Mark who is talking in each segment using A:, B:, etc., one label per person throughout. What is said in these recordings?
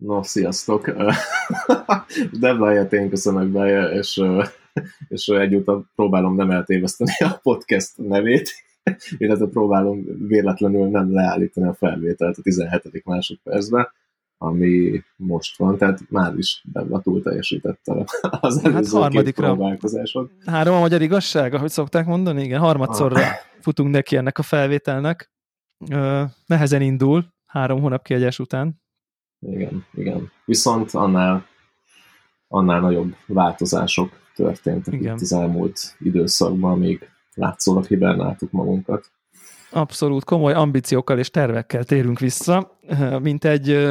A: No, sziasztok! Debláját én köszönök be, és, és egyúttal próbálom nem eltéveszteni a podcast nevét, illetve próbálom véletlenül nem leállítani a felvételt a 17. másodpercben, ami most van, tehát már is Debla túl teljesítette az
B: Hát
A: előző
B: harmadikra.
A: két próbálkozáson.
B: Három a magyar igazság, ahogy szokták mondani? Igen, harmadszorra
A: Ah.
B: futunk neki ennek a felvételnek. Nehezen indul, három hónap kiegyes után.
A: Igen, igen. Viszont annál, annál nagyobb változások történtek
B: Igen.
A: itt az elmúlt időszakban, még látszólag hibernáltuk magunkat.
B: Abszolút komoly ambíciókkal és tervekkel térünk vissza, mint egy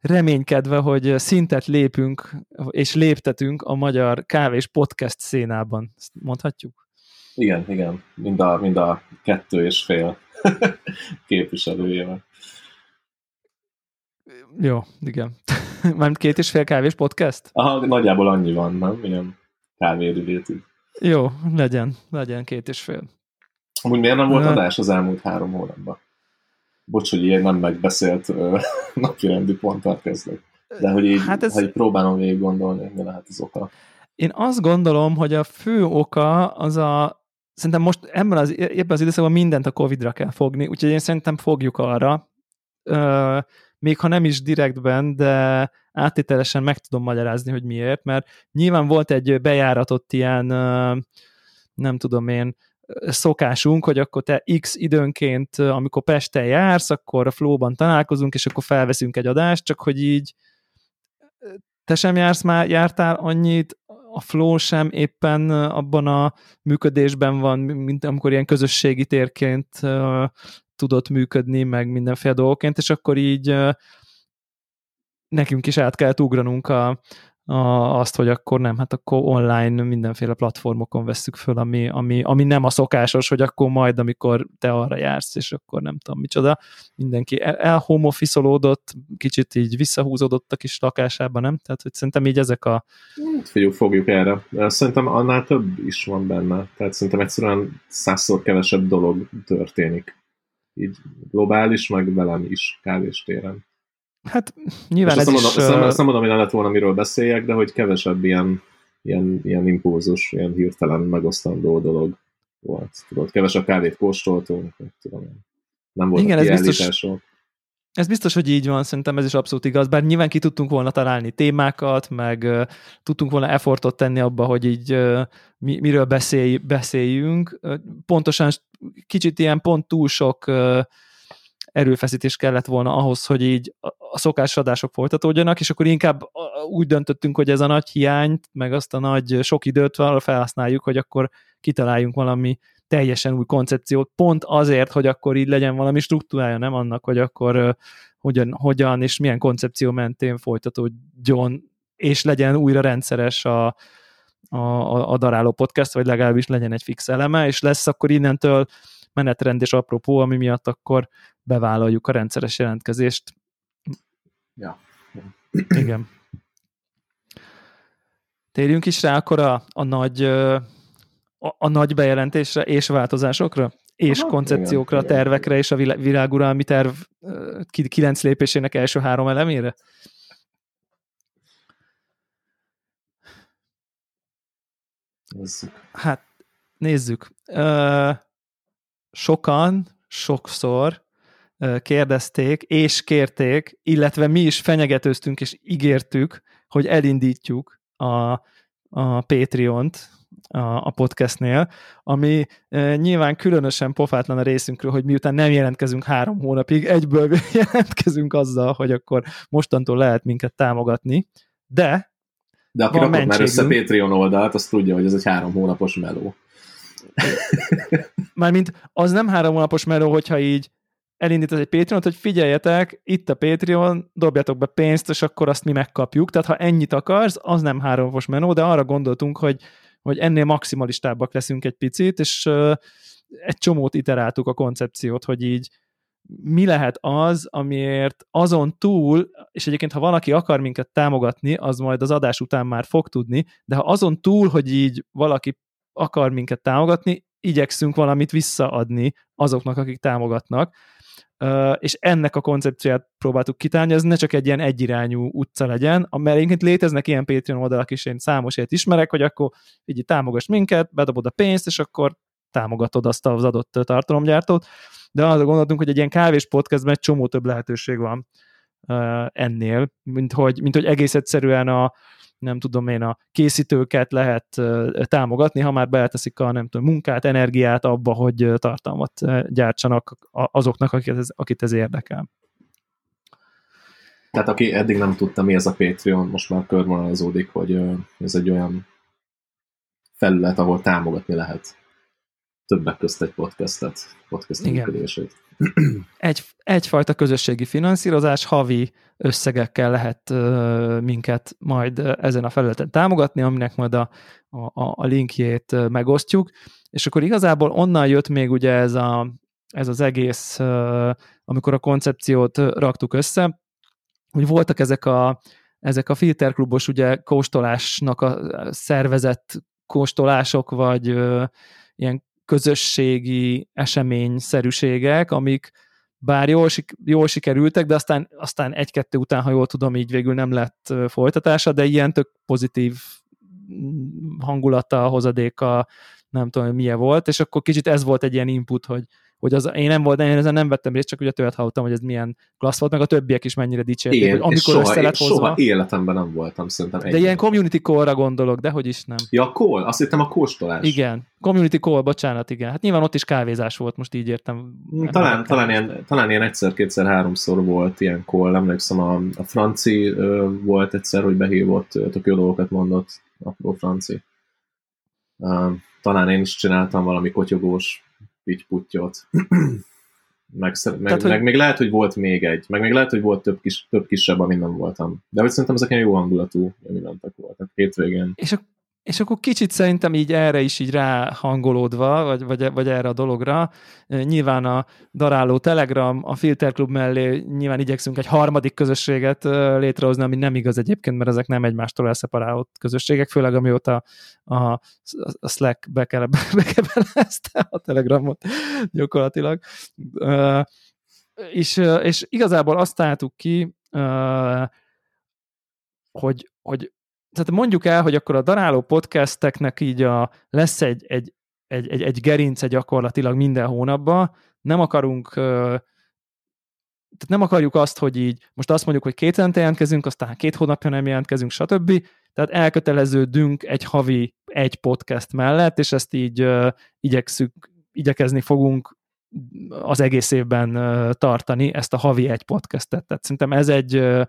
B: reménykedve, hogy szintet lépünk és léptetünk a magyar kávés podcast szénában. Ezt mondhatjuk?
A: Igen, igen. Mind a, mind a kettő és fél képviselőjével.
B: Jó, igen. Mármint két és fél kávés podcast?
A: Aha, nagyjából annyi van, nem? Ilyen kávérülétű.
B: Jó, legyen, legyen két és fél.
A: Amúgy miért nem volt
B: Ö.
A: adás az elmúlt három hónapban? Bocs, hogy ilyen nem megbeszélt ö, napirendi ponttal kezdek. De hogy így,
B: Hát ez...
A: ha így próbálom végig gondolni, mi lehet az oka.
B: Én azt gondolom, hogy a fő oka az a, szerintem most ebben az, ebben az időszakban mindent a Covid-ra kell fogni, úgyhogy én szerintem fogjuk arra, ö, még ha nem is direktben, de áttételesen meg tudom magyarázni, hogy miért, mert nyilván volt egy bejáratott ilyen, nem tudom én, szokásunk, hogy akkor te x időnként, amikor Pesten jársz, akkor a Flow-ban találkozunk, és akkor felveszünk egy adást, csak hogy így te sem jársz már, jártál annyit, a flow sem éppen abban a működésben van, mint amikor ilyen közösségi térként tudott működni, meg mindenféle dolgokként, és akkor így nekünk is át kellett ugranunk a, a, azt, hogy akkor nem, hát akkor online mindenféle platformokon vesszük föl, ami, ami, ami nem a szokásos, hogy akkor majd, amikor te arra jársz, és akkor nem tudom micsoda, mindenki el- elhomofiszolódott, kicsit így visszahúzódott a kis lakásában, nem? Tehát, hogy szerintem így ezek a...
A: Hát Figyelj, fogjuk erre. Szerintem annál több is van benne. Tehát szerintem egyszerűen százszor kevesebb dolog történik. Így globális, meg velem is kávéstéren.
B: Hát nyilván
A: Most
B: ez
A: azt nem,
B: is...
A: mondom, azt, nem, nem mondom, hogy ne lett volna, miről beszéljek, de hogy kevesebb ilyen, ilyen, ilyen impulzus, ilyen hirtelen megosztandó dolog volt. Tudod, kevesebb kávét kóstoltunk, meg tudom. Nem volt
B: Igen, ez biztos-. Ez biztos, hogy így van, szerintem ez is abszolút igaz, bár nyilván ki tudtunk volna találni témákat, meg uh, tudtunk volna effortot tenni abba, hogy így uh, mi, miről beszélj, beszéljünk. Uh, pontosan kicsit ilyen pont túl sok uh, erőfeszítés kellett volna ahhoz, hogy így a, a szokásos adások folytatódjanak, és akkor inkább úgy döntöttünk, hogy ez a nagy hiányt, meg azt a nagy sok időt felhasználjuk, hogy akkor kitaláljunk valami teljesen új koncepciót, pont azért, hogy akkor így legyen valami struktúrája, nem annak, hogy akkor hogyan, hogyan és milyen koncepció mentén folytatódjon, és legyen újra rendszeres a, a, a, a daráló podcast, vagy legalábbis legyen egy fix eleme, és lesz akkor innentől menetrend és apropó, ami miatt akkor bevállaljuk a rendszeres jelentkezést.
A: Ja.
B: Igen. Térjünk is rá akkor a, a nagy a, a nagy bejelentésre és változásokra, és
A: Aha,
B: koncepciókra,
A: igen, igen.
B: tervekre és a vilá- világuralmi terv kilenc lépésének első három elemére?
A: Ez,
B: Hát nézzük. Sokan, sokszor kérdezték és kérték, illetve mi is fenyegetőztünk és ígértük, hogy elindítjuk a, a Patreon-t a, a podcastnél, ami e, nyilván különösen pofátlan a részünkről, hogy miután nem jelentkezünk három hónapig, egyből jelentkezünk azzal, hogy akkor mostantól lehet minket támogatni, de
A: de aki rakott már össze. Patreon oldalt, az tudja, hogy ez egy három hónapos meló.
B: Mármint az nem három hónapos meló, hogyha így elindítasz egy Patreon-t, hogy figyeljetek, itt a Patreon, dobjatok be pénzt, és akkor azt mi megkapjuk. Tehát ha ennyit akarsz, az nem három hónapos meló, de arra gondoltunk, hogy, hogy ennél maximalistábbak leszünk egy picit, és egy csomót iteráltuk a koncepciót, hogy így mi lehet az, amiért azon túl, és egyébként ha valaki akar minket támogatni, az majd az adás után már fog tudni, de ha azon túl, hogy így valaki akar minket támogatni, igyekszünk valamit visszaadni azoknak, akik támogatnak. És ennek a koncepcióját próbáltuk kitálni, ez ne csak egy ilyen egyirányú utca legyen, mert egyébként léteznek ilyen Patreon oldalak is, én számos ilyet ismerek, hogy akkor így támogass minket, bedobod a pénzt, és akkor támogatod azt az adott tartalomgyártót, de arra gondoltunk, hogy egy ilyen kávés podcastben egy csomó több lehetőség van ennél, mint hogy, mint hogy egész egyszerűen a, nem tudom én, a készítőket lehet támogatni, ha már beleteszik a nem tudom, munkát, energiát abba, hogy tartalmat gyártsanak azoknak, akit ez, akit ez érdekel.
A: Tehát aki eddig nem tudta, mi ez a Patreon, most már körvonalazódik, hogy ez egy olyan felület, ahol támogatni lehet többek közt egy podcastet, podcast működését.
B: Egy, egyfajta közösségi finanszírozás, havi összegekkel lehet minket majd ezen a felületen támogatni, aminek majd a, a, a linkjét megosztjuk, és akkor igazából onnan jött még ugye ez, a, ez az egész, amikor a koncepciót raktuk össze, hogy voltak ezek a, ezek a filterklubos ugye kóstolásnak a szervezett kóstolások, vagy ilyen közösségi eseményszerűségek, amik bár jól, jól sikerültek, de aztán, aztán egy-kettő után, ha jól tudom, így végül nem lett folytatása, de ilyen tök pozitív mm, hangulata, hozadéka, nem tudom, milyen volt, és akkor kicsit ez volt egy ilyen input, hogy, hogy az, én nem volt, én ezen nem vettem részt, csak ugye tőled hallottam, hogy ez milyen klassz volt, meg a többiek is mennyire dicsérték,
A: Én,
B: hogy amikor
A: soha,
B: össze lett hozva.
A: Soha életemben nem voltam, szerintem.
B: De ilyen community call-ra gondolok, de hogy is nem.
A: Ja, call? Azt hittem a kóstolás.
B: Igen, community call, bocsánat, igen. Hát nyilván ott is kávézás volt, most így értem.
A: Mm, talán, talán, ilyen, talán ilyen egyszer, kétszer, háromszor volt ilyen call, emlékszem, a, a franci ö, volt egyszer, hogy behívott, tök jó dolgokat mondott, apró franci. Uh, talán én is csináltam valami kotyogós pittyputtyot. meg, meg, Tehát, meg, hogy... még lehet, hogy volt még egy, meg még lehet, hogy volt több, kis, több kisebb, amin nem voltam. De hogy szerintem ezek ilyen jó hangulatú eventek voltak hétvégén.
B: És a és akkor kicsit szerintem így erre is így ráhangolódva, vagy, vagy, vagy erre a dologra, nyilván a daráló Telegram, a Filterklub mellé nyilván igyekszünk egy harmadik közösséget létrehozni, ami nem igaz egyébként, mert ezek nem egymástól elszeparált közösségek, főleg amióta a, a Slack bekele, bekebelezte a Telegramot gyakorlatilag. És, és igazából azt találtuk ki, hogy, hogy tehát mondjuk el, hogy akkor a daráló podcasteknek így a, lesz egy, egy, egy, egy, egy gerince gyakorlatilag minden hónapban, nem akarunk tehát nem akarjuk azt, hogy így most azt mondjuk, hogy két hetente jelentkezünk, aztán két hónapja nem jelentkezünk, stb. Tehát elköteleződünk egy havi egy podcast mellett, és ezt így uh, igyekszünk, igyekezni fogunk az egész évben uh, tartani, ezt a havi egy podcastet. Tehát szerintem ez egy uh,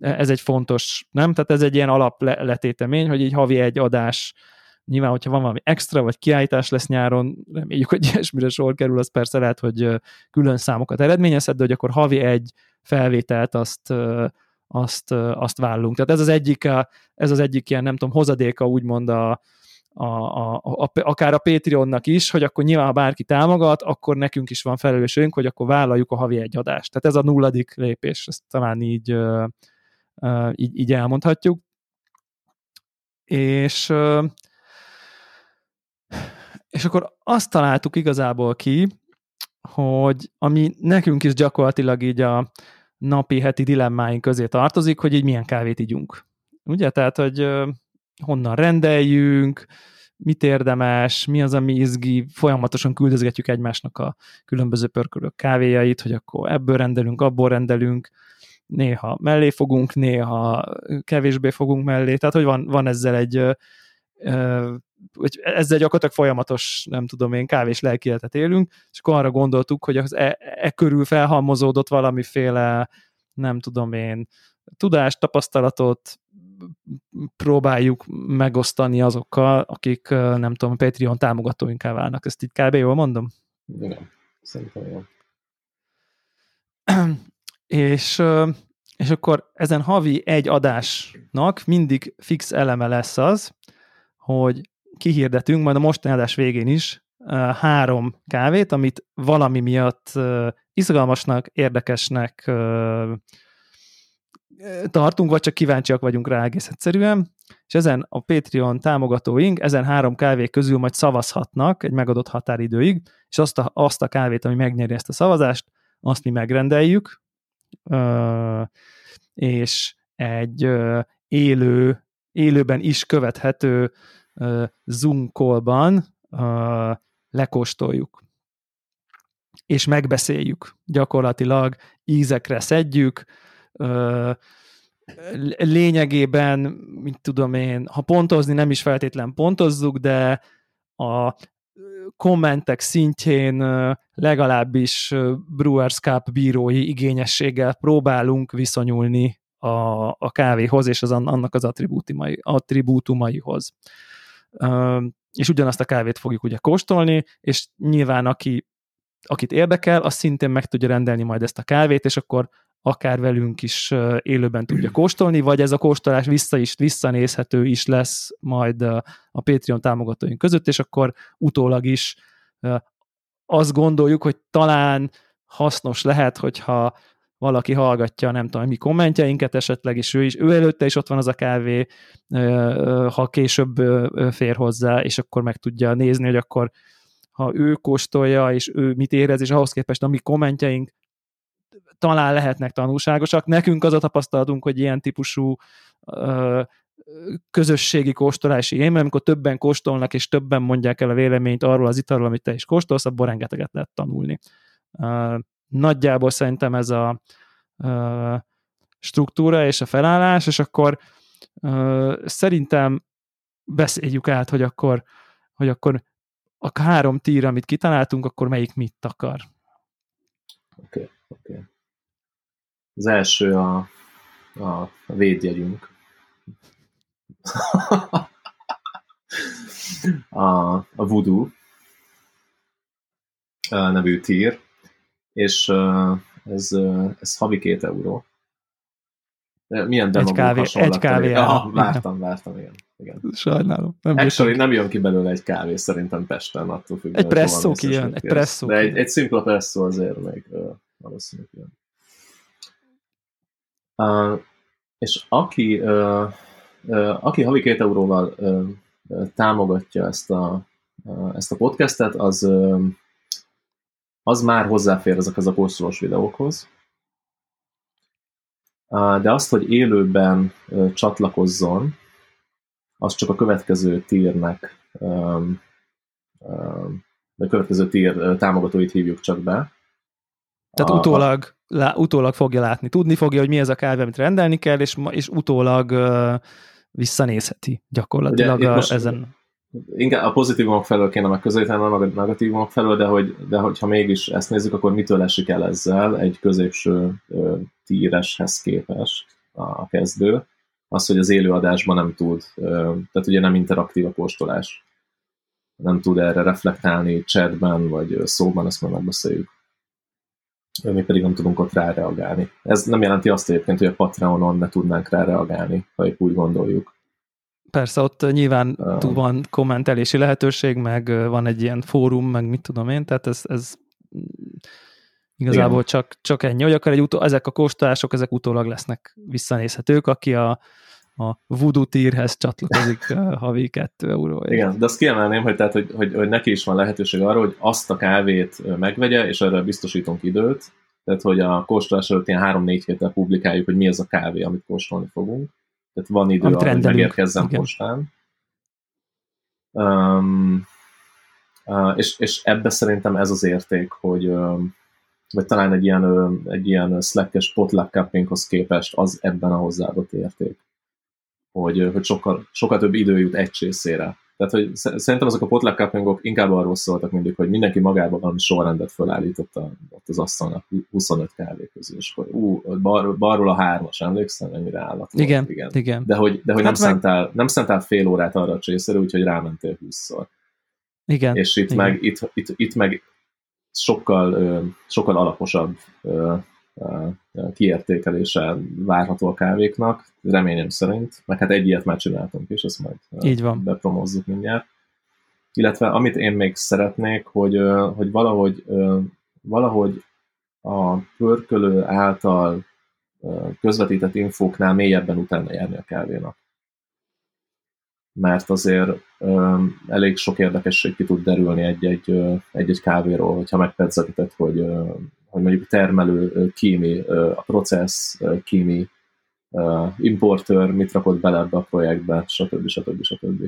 B: ez egy fontos, nem? Tehát ez egy ilyen alapletétemény, hogy így havi egy adás, nyilván, hogyha van valami extra, vagy kiállítás lesz nyáron, reméljük, hogy ilyesmire sor kerül, az persze lehet, hogy külön számokat eredményezhet, de hogy akkor havi egy felvételt azt, azt, azt vállunk. Tehát ez az egyik, ez az egyik ilyen, nem tudom, hozadéka úgymond a, a, a, a, akár a Patreonnak is, hogy akkor nyilván, ha bárki támogat, akkor nekünk is van felelősségünk, hogy akkor vállaljuk a havi egy adást. Tehát ez a nulladik lépés, ezt talán így, így, így elmondhatjuk. És, és akkor azt találtuk igazából ki, hogy ami nekünk is gyakorlatilag így a napi, heti dilemmáink közé tartozik, hogy így milyen kávét ígyunk. Ugye? Tehát, hogy honnan rendeljünk, mit érdemes, mi az, ami izgi, folyamatosan küldözgetjük egymásnak a különböző pörkölök kávéjait, hogy akkor ebből rendelünk, abból rendelünk, néha mellé fogunk, néha kevésbé fogunk mellé, tehát hogy van, van ezzel egy hogy ezzel gyakorlatilag folyamatos, nem tudom én, kávés lelkiletet élünk, és akkor arra gondoltuk, hogy az e, e körül felhalmozódott valamiféle, nem tudom én, tudást, tapasztalatot próbáljuk megosztani azokkal, akik nem tudom, Patreon támogatóinká válnak. Ezt így kb. jól mondom?
A: Igen, szerintem jó
B: és, és akkor ezen havi egy adásnak mindig fix eleme lesz az, hogy kihirdetünk, majd a mostani adás végén is három kávét, amit valami miatt izgalmasnak, érdekesnek tartunk, vagy csak kíváncsiak vagyunk rá egész egyszerűen, és ezen a Patreon támogatóink ezen három kávé közül majd szavazhatnak egy megadott határidőig, és azt a, azt a kávét, ami megnyeri ezt a szavazást, azt mi megrendeljük, és egy élő, élőben is követhető Zoom callban lekóstoljuk és megbeszéljük. Gyakorlatilag ízekre szedjük, lényegében, mint tudom én, ha pontozni nem is feltétlen pontozzuk, de a kommentek szintjén legalábbis Brewers Cup bírói igényességgel próbálunk viszonyulni a, a kávéhoz és az annak az attribútumai, attribútumaihoz. És ugyanazt a kávét fogjuk ugye kóstolni, és nyilván aki, akit érdekel, az szintén meg tudja rendelni majd ezt a kávét, és akkor akár velünk is élőben tudja kóstolni, vagy ez a kóstolás vissza is, visszanézhető is lesz majd a Patreon támogatóink között, és akkor utólag is azt gondoljuk, hogy talán hasznos lehet, hogyha valaki hallgatja, nem tudom, mi kommentjeinket esetleg, és ő is, ő előtte is ott van az a kávé, ha később fér hozzá, és akkor meg tudja nézni, hogy akkor ha ő kóstolja, és ő mit érez, és ahhoz képest a mi kommentjeink talán lehetnek tanulságosak. Nekünk az a tapasztalatunk, hogy ilyen típusú ö, közösségi kóstolási élmény, amikor többen kóstolnak, és többen mondják el a véleményt arról az italról, amit te is kóstolsz, abból rengeteget lehet tanulni. Ö, nagyjából szerintem ez a struktúra és a felállás, és akkor szerintem beszéljük át, hogy akkor, hogy akkor a három tír, amit kitaláltunk, akkor melyik mit akar.
A: Oké, okay, oké. Okay. Az első a, a védjegyünk. a, a Voodoo nevű tír, és ez, ez havi két euró. Milyen
B: egy kávé, egy kávé.
A: Aha, vártam, vártam, igen. igen.
B: Sajnálom.
A: Nem Actually, nem jön ki belőle egy kávé szerintem Pesten, attól függ.
B: Egy presszó kijön, egy presszó
A: De egy, egy szimpla presszó azért még valószínűleg jön. Uh, és aki, uh, uh, aki havi két euróval uh, támogatja ezt a, uh, ezt a podcastet, az, uh, az már hozzáfér ezekhez a kóstolós videókhoz. Uh, de azt, hogy élőben uh, csatlakozzon, az csak a következő tírnek, um, um, a következő tír támogatóit hívjuk csak be.
B: Tehát a, utólag, lá, utólag fogja látni. Tudni fogja, hogy mi ez a kávé, amit rendelni kell, és, és utólag uh, visszanézheti gyakorlatilag Ugye, a, ezen.
A: Inkább a pozitívumok felől kéne megközelíteni, a negatívumok felől, de, hogy, de hogyha mégis ezt nézzük, akkor mitől esik el ezzel egy középső uh, tíreshez képest a kezdő? Az, hogy az élőadásban nem tud, uh, tehát ugye nem interaktív a postolás. Nem tud erre reflektálni chatben, vagy szóban, ezt majd megbeszéljük mi pedig nem tudunk ott ráreagálni. Ez nem jelenti azt egyébként, hogy a Patreonon ne tudnánk ráreagálni, ha épp úgy gondoljuk.
B: Persze, ott nyilván um, van kommentelési lehetőség, meg van egy ilyen fórum, meg mit tudom én, tehát ez, ez igazából csak, csak ennyi, hogy akar egy utó, ezek a kóstolások, ezek utólag lesznek visszanézhetők, aki a, a voodoo tírhez csatlakozik havi 2 euró.
A: Igen, de azt kiemelném, hogy, tehát, hogy, hogy, hogy neki is van lehetőség arra, hogy azt a kávét megvegye, és erre biztosítunk időt, tehát hogy a kóstolás előtt ilyen 3-4 héttel publikáljuk, hogy mi az a kávé, amit kóstolni fogunk. Tehát van idő arra, hogy megérkezzen Igen. postán. Um, uh, és, és ebbe szerintem ez az érték, hogy um, vagy talán egy ilyen, egy ilyen slack-es potluck cuppinghoz képest az ebben a hozzáadott érték hogy, hogy sokkal, sokkal több idő jut egy csészére. Tehát, hogy szerintem azok a potluck cuppingok inkább arról szóltak mindig, hogy mindenki magában valami sorrendet felállított ott az asztalnak 25 kávé közül, és akkor ú, bar, barról a hármas, emlékszem, mennyire állat.
B: Igen, igen. igen.
A: De hogy, de hogy hát nem, meg... szántál, nem szántál fél órát arra a csészére, úgyhogy rámentél 20-szor.
B: Igen.
A: És itt,
B: igen.
A: meg, itt, itt, itt meg sokkal, sokkal alaposabb kiértékelése várható a kávéknak, reményem szerint, meg hát egy ilyet már csináltunk is, ezt majd
B: Így van.
A: bepromozzuk mindjárt. Illetve amit én még szeretnék, hogy, hogy valahogy, valahogy a pörkölő által közvetített infóknál mélyebben utána járni a kávénak. Mert azért elég sok érdekesség ki tud derülni egy-egy, egy-egy kávéról, hogyha megpedzegetett, hogy hogy mondjuk termelő kémi, a processz kémi importőr mit rakott bele ebbe a projektbe, stb. stb. stb.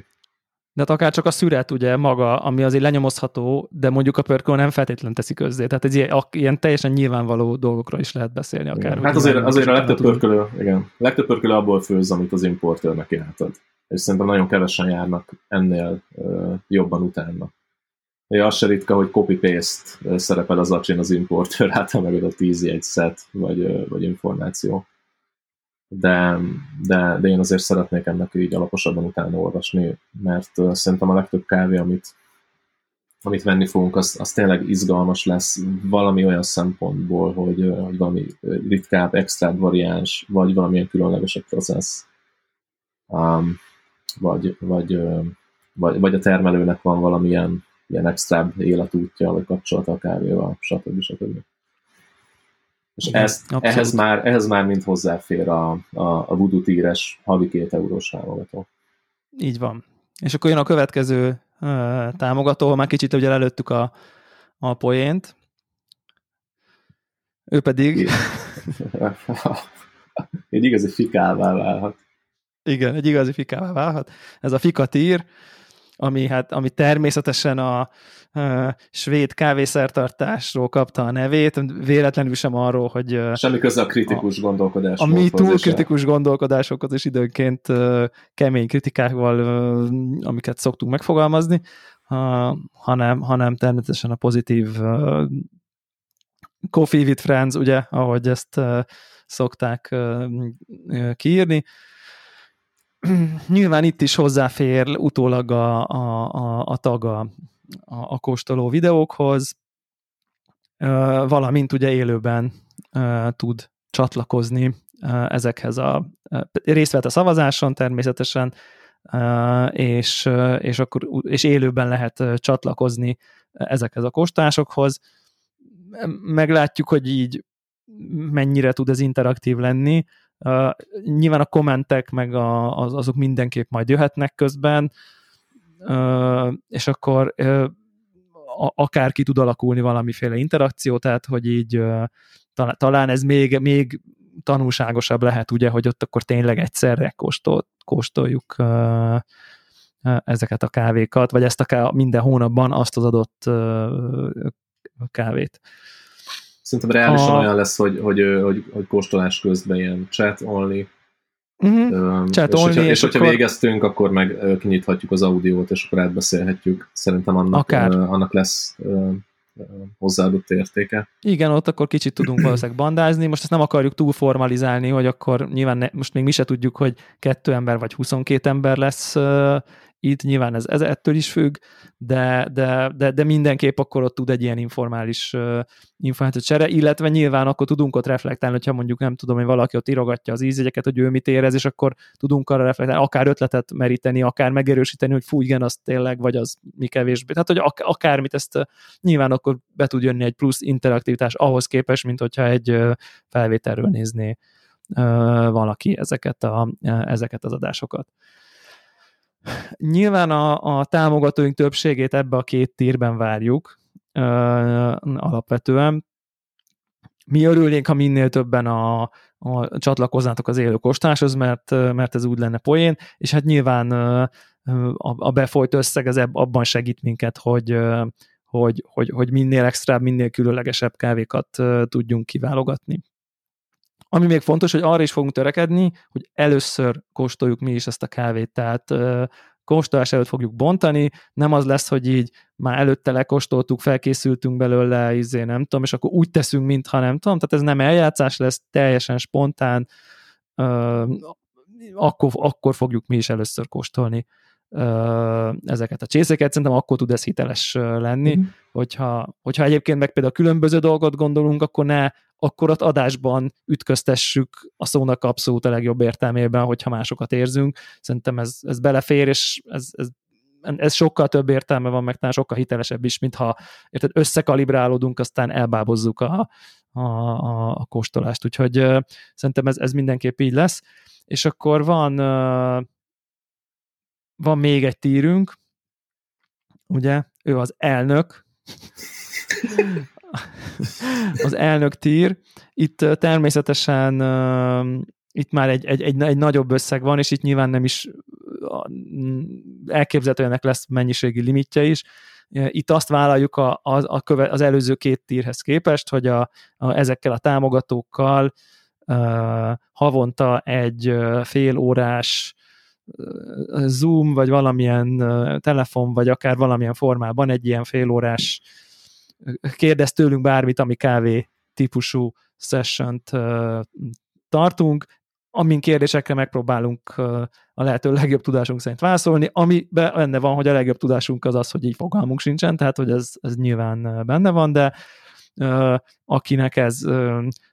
B: De hát akár csak a szüret ugye maga, ami azért lenyomozható, de mondjuk a pörkő nem feltétlenül teszi közzé. Tehát ez ilyen, ilyen teljesen nyilvánvaló dolgokról is lehet beszélni akár.
A: Igen. Hát azért, azért a legtöbb pörkölő, igen, legtöbb pörkölő abból főz, amit az importőrnek jelentett. És szerintem nagyon kevesen járnak ennél uh, jobban utána. Ja, az se ritka, hogy copy-paste szerepel az acsin az importőr által megadott egy set, vagy, vagy információ. De, de, de én azért szeretnék ennek így alaposabban utána olvasni, mert szerintem a legtöbb kávé, amit, amit venni fogunk, az, az tényleg izgalmas lesz valami olyan szempontból, hogy, hogy valami ritkább, extra variáns, vagy valamilyen különlegesebb processz. Um, vagy, vagy, vagy, vagy a termelőnek van valamilyen ilyen extra életútja, vagy kapcsolata a kávéval, stb. stb. És Igen, ezt, ehhez, már, ehhez már mind hozzáfér a, a, a Voodoo tíres havi két eurós támogató.
B: Így van. És akkor jön a következő uh, támogató, már kicsit ugye előttük a, a poént. Ő pedig...
A: egy igazi fikává válhat.
B: Igen, egy igazi fikává válhat. Ez a fikatír, ami, hát, ami természetesen a, uh, svéd kávészertartásról kapta a nevét, véletlenül sem arról, hogy...
A: Semmi köze a kritikus
B: a,
A: gondolkodás.
B: A mi túl kritikus gondolkodásokhoz is időnként kemény kritikákkal, amiket szoktunk megfogalmazni, hanem, hanem természetesen a pozitív Coffee with Friends, ugye, ahogy ezt szokták kiírni, nyilván itt is hozzáfér utólag a, a, a, a tag a, a, a kóstoló videókhoz, valamint ugye élőben tud csatlakozni ezekhez a részt vett a szavazáson természetesen, és, és, akkor, és élőben lehet csatlakozni ezekhez a kóstolásokhoz. Meglátjuk, hogy így mennyire tud ez interaktív lenni. Uh, nyilván a kommentek meg a, az, azok mindenképp majd jöhetnek közben, uh, és akkor uh, a, tud alakulni valamiféle interakció, tehát hogy így talán, talán ez még, még tanulságosabb lehet, ugye, hogy ott akkor tényleg egyszerre kóstol, kóstoljuk ezeket a kávékat, vagy ezt a minden hónapban azt az adott kávét.
A: Szerintem reálisan a... olyan lesz, hogy, hogy, hogy, hogy kóstolás közben ilyen chat only,
B: Uh-huh. Chat
A: és,
B: only,
A: hogyha, és,
B: és
A: hogyha
B: akkor...
A: végeztünk, akkor meg kinyithatjuk az audiót, és akkor átbeszélhetjük. Szerintem annak, Akár. Uh, annak lesz uh, hozzáadott értéke.
B: Igen, ott akkor kicsit tudunk valószínűleg bandázni. Most ezt nem akarjuk túl formalizálni, hogy akkor nyilván ne, most még mi se tudjuk, hogy kettő ember vagy 22 ember lesz itt nyilván ez, ez ettől is függ, de, de, de, de mindenképp akkor ott tud egy ilyen informális uh, információ csere, illetve nyilván akkor tudunk ott reflektálni, hogyha mondjuk nem tudom, hogy valaki ott írogatja az ízjegyeket, hogy ő mit érez, és akkor tudunk arra reflektálni, akár ötletet meríteni, akár megerősíteni, hogy fú, igen, az tényleg, vagy az mi kevésbé. Tehát, hogy ak- akármit ezt uh, nyilván akkor be tud jönni egy plusz interaktivitás ahhoz képest, mint hogyha egy uh, felvételről nézné valaki ezeket, a, ezeket az adásokat. Nyilván a, a támogatóink többségét ebbe a két tírben várjuk ö, alapvetően. Mi örülnénk, ha minél többen a, a csatlakoznátok az élő kostáshoz, mert, mert ez úgy lenne poén, és hát nyilván a, a befolyt összeg az abban segít minket, hogy, hogy, hogy, hogy minél extra, minél különlegesebb kávékat tudjunk kiválogatni. Ami még fontos, hogy arra is fogunk törekedni, hogy először kóstoljuk mi is ezt a kávét, tehát kóstolás előtt fogjuk bontani, nem az lesz, hogy így már előtte lekóstoltuk, felkészültünk belőle, izé, nem tudom, és akkor úgy teszünk, mintha nem tudom, tehát ez nem eljátszás lesz, teljesen spontán, akkor, akkor fogjuk mi is először kóstolni ezeket a csészeket, szerintem akkor tud ez hiteles lenni, mm. hogyha, hogyha egyébként meg például különböző dolgot gondolunk, akkor ne akkor ott adásban ütköztessük a szónak abszolút a legjobb értelmében, hogyha másokat érzünk. Szerintem ez, ez belefér, és ez, ez ez sokkal több értelme van, meg talán sokkal hitelesebb is, mintha érted, összekalibrálódunk, aztán elbábozzuk a, a, a, a kóstolást. Úgyhogy uh, szerintem ez, ez mindenképp így lesz. És akkor van van még egy tírünk, ugye, ő az elnök, az elnök tír. Itt természetesen itt már egy, egy, egy, egy nagyobb összeg van, és itt nyilván nem is elképzelhetően lesz mennyiségi limitje is. Itt azt vállaljuk a, a, a köve, az előző két tírhez képest, hogy a, a, ezekkel a támogatókkal uh, havonta egy fél órás Zoom, vagy valamilyen telefon, vagy akár valamilyen formában egy ilyen fél órás kérdez tőlünk bármit, ami kávé típusú session tartunk, amin kérdésekre megpróbálunk a lehető legjobb tudásunk szerint válaszolni, ami benne van, hogy a legjobb tudásunk az az, hogy így fogalmunk sincsen, tehát hogy ez, ez nyilván benne van, de akinek ez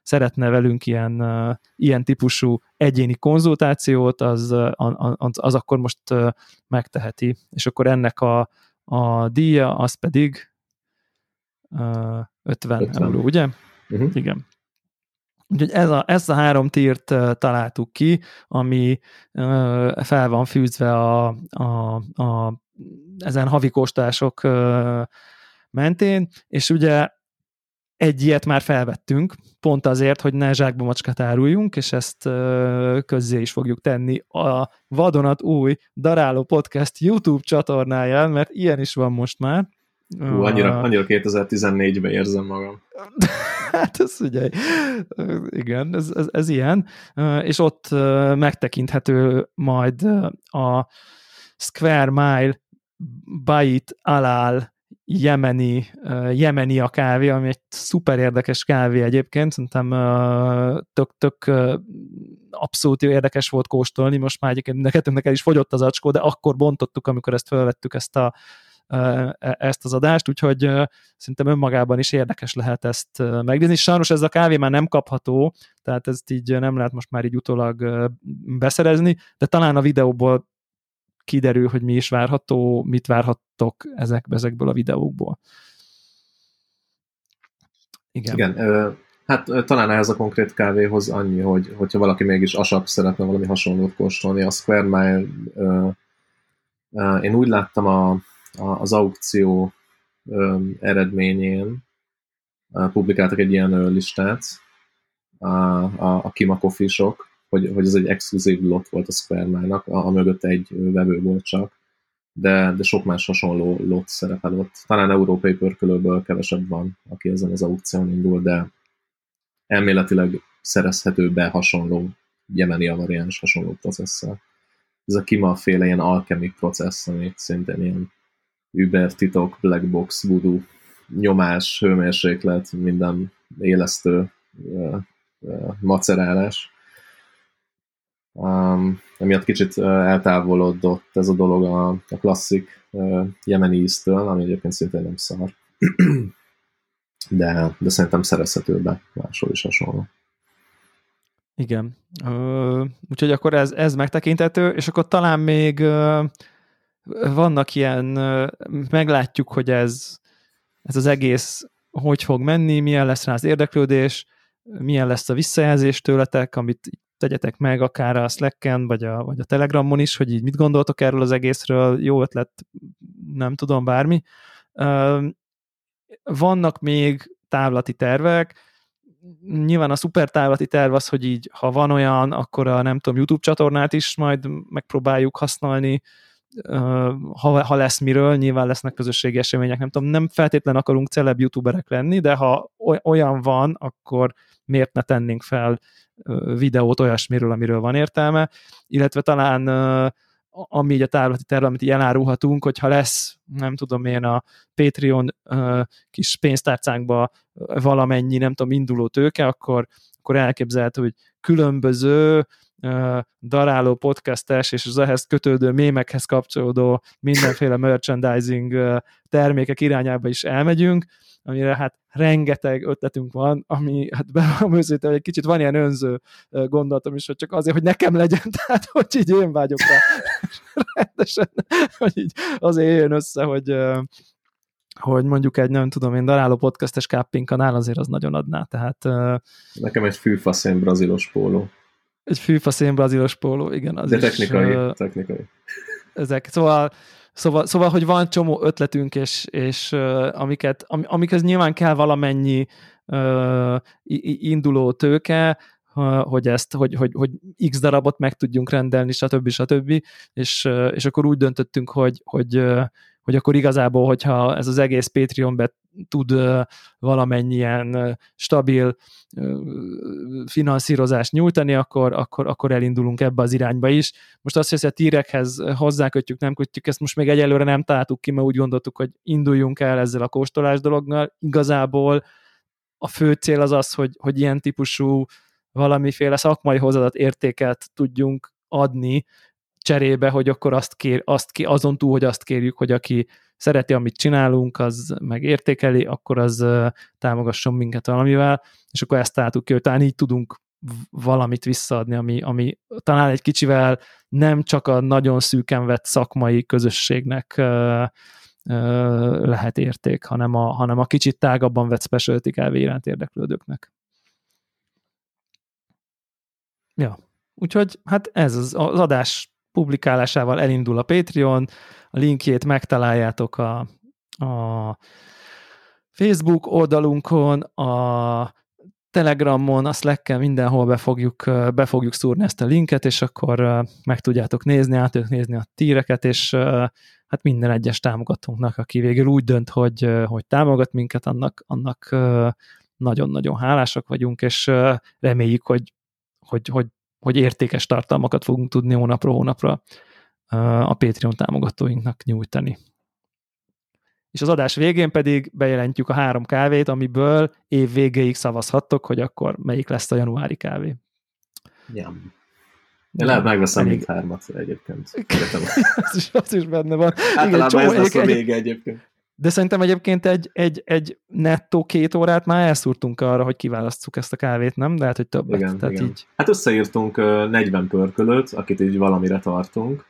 B: szeretne velünk ilyen, ilyen típusú egyéni konzultációt, az, az, az akkor most megteheti. És akkor ennek a, a díja az pedig 50, 50. euró, ugye? Uh-huh. Igen. Úgyhogy ez a, ezt a három tírt találtuk ki, ami fel van fűzve a, a, a ezen havi kóstások mentén, és ugye egy ilyet már felvettünk, pont azért, hogy ne zsákba macskát áruljunk, és ezt közzé is fogjuk tenni a Vadonat új Daráló Podcast YouTube csatornáján, mert ilyen is van most már,
A: Hú, annyira, annyira 2014-ben érzem magam.
B: hát ez ugye, igen, ez, ez, ez ilyen, és ott megtekinthető majd a Square Mile Bait Alal jemeni, jemeni a kávé, ami egy szuper érdekes kávé egyébként, szerintem tök, tök abszolút érdekes volt kóstolni, most már egyébként el is fogyott az acskó, de akkor bontottuk, amikor ezt felvettük ezt a E, ezt az adást, úgyhogy szerintem önmagában is érdekes lehet ezt megnézni. Sajnos ez a kávé már nem kapható, tehát ezt így nem lehet most már így utólag beszerezni, de talán a videóból kiderül, hogy mi is várható, mit várhattok ezek, ezekből a videókból.
A: Igen. Igen ö, hát talán ehhez a konkrét kávéhoz annyi, hogy hogyha valaki mégis asap szeretne valami hasonlót kóstolni, a Square Mile ö, ö, én úgy láttam a az aukció eredményén publikáltak egy ilyen listát, a, a, a Kima Coffee Shop, hogy, hogy ez egy exkluzív lot volt a Square-nak, a, a mögött egy vevő volt csak, de, de sok más hasonló lot szerepel ott. Talán európai pörkölőből kevesebb van, aki ezen az aukción indul, de elméletileg szerezhető be hasonló jemeni a variáns hasonló processzel. Ez a Kima féle ilyen alchemic process, ami szintén ilyen Uber titok, black box, voodoo, nyomás, hőmérséklet, minden élesztő uh, macerálás. Um, emiatt kicsit eltávolodott ez a dolog a, a klasszik uh, jemeni íztől, ami egyébként szintén nem szar. de, de szerintem szerezhető be máshol is hasonló.
B: Igen. Úgyhogy akkor ez, ez megtekintető, és akkor talán még vannak ilyen, meglátjuk, hogy ez, ez az egész hogy fog menni, milyen lesz rá az érdeklődés, milyen lesz a visszajelzés tőletek, amit tegyetek meg akár a Slack-en, vagy a, vagy a Telegramon is, hogy így mit gondoltok erről az egészről, jó ötlet, nem tudom, bármi. Vannak még távlati tervek, nyilván a szuper távlati terv az, hogy így, ha van olyan, akkor a nem tudom, YouTube csatornát is majd megpróbáljuk használni, ha, ha lesz miről, nyilván lesznek közösségi események, nem tudom, nem feltétlen akarunk celeb youtuberek lenni, de ha olyan van, akkor miért ne tennénk fel videót olyasmiről, amiről van értelme, illetve talán ami így a távlati terv, amit így elárulhatunk, hogyha lesz, nem tudom én, a Patreon kis pénztárcánkba valamennyi, nem tudom, induló tőke, akkor, akkor elképzelhető, hogy különböző daráló podcastes és az ehhez kötődő mémekhez kapcsolódó mindenféle merchandising termékek irányába is elmegyünk, amire hát rengeteg ötletünk van, ami hát bevallom őszintén, hogy egy kicsit van ilyen önző gondolatom is, hogy csak azért, hogy nekem legyen, tehát hogy így én vágyok rá. Rendesen, hogy így azért jön össze, hogy hogy mondjuk egy, nem tudom én, daráló podcastes kápping kanál azért az nagyon adná, tehát...
A: Nekem egy fűfaszén brazilos póló.
B: Egy fűfaszén brazilos póló, igen.
A: Az De technikai, is, technikai.
B: ezek, szóval Szóval, szóval, hogy van csomó ötletünk, és, és amiket, am, amikhez nyilván kell valamennyi uh, induló tőke, hogy ezt, hogy, hogy, hogy x darabot meg tudjunk rendelni, stb. stb. És, és akkor úgy döntöttünk, hogy, hogy, hogy akkor igazából, hogyha ez az egész Patreon be tud valamennyien stabil finanszírozást nyújtani, akkor, akkor, akkor elindulunk ebbe az irányba is. Most azt hogy a tírekhez hozzákötjük, nem kötjük, ezt most még egyelőre nem találtuk ki, mert úgy gondoltuk, hogy induljunk el ezzel a kóstolás dologgal. Igazából a fő cél az az, hogy, hogy ilyen típusú valamiféle szakmai hozzáadott értéket tudjunk adni cserébe, hogy akkor azt kér, azt ki, azon túl, hogy azt kérjük, hogy aki szereti, amit csinálunk, az meg értékeli, akkor az támogasson minket valamivel, és akkor ezt találtuk ki, hogy talán így tudunk valamit visszaadni, ami, ami talán egy kicsivel nem csak a nagyon szűken vett szakmai közösségnek lehet érték, hanem a, hanem a kicsit tágabban vett specialty kávé iránt érdeklődőknek. Ja, úgyhogy hát ez az, az adás publikálásával elindul a Patreon, a linkjét megtaláljátok a, a Facebook oldalunkon, a Telegramon, a Slack-en mindenhol be fogjuk, be fogjuk szúrni ezt a linket, és akkor meg tudjátok nézni, át tudjuk nézni a tíreket, és hát minden egyes támogatónknak, aki végül úgy dönt, hogy, hogy támogat minket, annak, annak nagyon-nagyon hálásak vagyunk, és reméljük, hogy, hogy, hogy, hogy értékes tartalmakat fogunk tudni hónapról hónapra a Patreon támogatóinknak nyújtani. És az adás végén pedig bejelentjük a három kávét, amiből év végéig szavazhattok, hogy akkor melyik lesz a januári kávé.
A: Ja. Én lehet megveszem mind hármat egyébként.
B: az, is, az is benne van.
A: Általában Igen, ez lesz a vége egyébként.
B: De szerintem egyébként egy, egy, egy nettó két órát már elszúrtunk arra, hogy kiválasztjuk ezt a kávét, nem? De lehet, hogy többet.
A: Igen,
B: Tehát
A: igen.
B: Így...
A: Hát összeírtunk 40 pörkölőt, akit így valamire tartunk.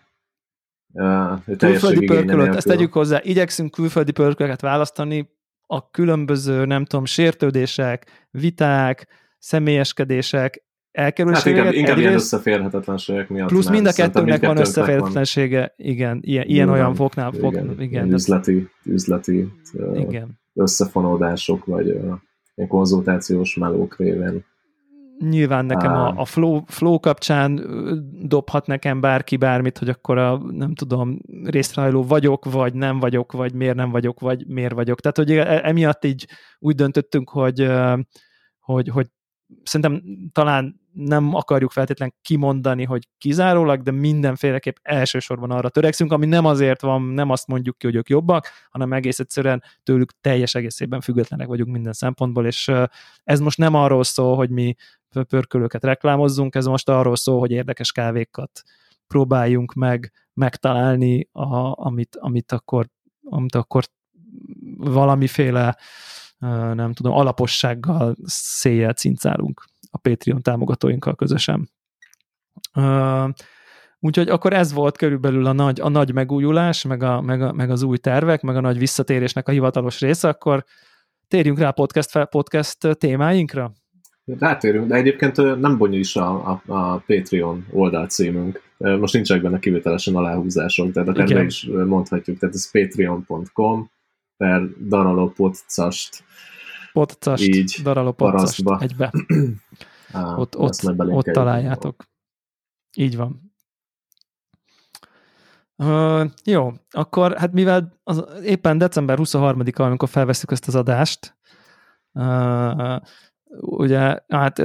B: Külföldi pörkölőt, ezt tegyük hozzá, igyekszünk külföldi pörkölöket választani, a különböző, nem tudom, sértődések, viták, személyeskedések, elkerüléséget.
A: Hát inkább, inkább ilyen összeférhetetlenségek miatt.
B: Plusz mind a kettőnknek van összeférhetetlensége, van. igen, ilyen, ilyen olyan foknál. Fok, igen,
A: igen, üzleti, üzleti igen. összefonódások, vagy ilyen konzultációs melók révén
B: nyilván nekem a, a flow, flow kapcsán dobhat nekem bárki bármit, hogy akkor a, nem tudom, részrehajló vagyok, vagy nem vagyok, vagy miért nem vagyok, vagy miért vagyok. Tehát, hogy e, emiatt így úgy döntöttünk, hogy, hogy, hogy szerintem talán nem akarjuk feltétlen kimondani, hogy kizárólag, de mindenféleképp elsősorban arra törekszünk, ami nem azért van, nem azt mondjuk ki, hogy ők jobbak, hanem egész egyszerűen tőlük teljes egészében függetlenek vagyunk minden szempontból, és ez most nem arról szól, hogy mi pörkölőket reklámozzunk, ez most arról szól, hogy érdekes kávékat próbáljunk meg megtalálni, a, amit, amit, akkor, amit akkor valamiféle nem tudom, alapossággal széjjel cincálunk a Patreon támogatóinkkal közösen. Úgyhogy akkor ez volt körülbelül a nagy, a nagy megújulás, meg, a, meg, a, meg az új tervek, meg a nagy visszatérésnek a hivatalos része, akkor térjünk rá a podcast, podcast témáinkra.
A: Rátérünk, de egyébként nem bonyol is a, a, a Patreon oldalcímünk. Most nincsenek benne kivételesen aláhúzások, tehát akár meg is mondhatjuk, tehát ez patreon.com per daraló podcast
B: Podcast, így daraló podcast egybe. Á, ott, ott, ott találjátok. Így van. Uh, jó, akkor hát mivel az, éppen december 23-a, amikor felveszük ezt az adást, uh, ugye, hát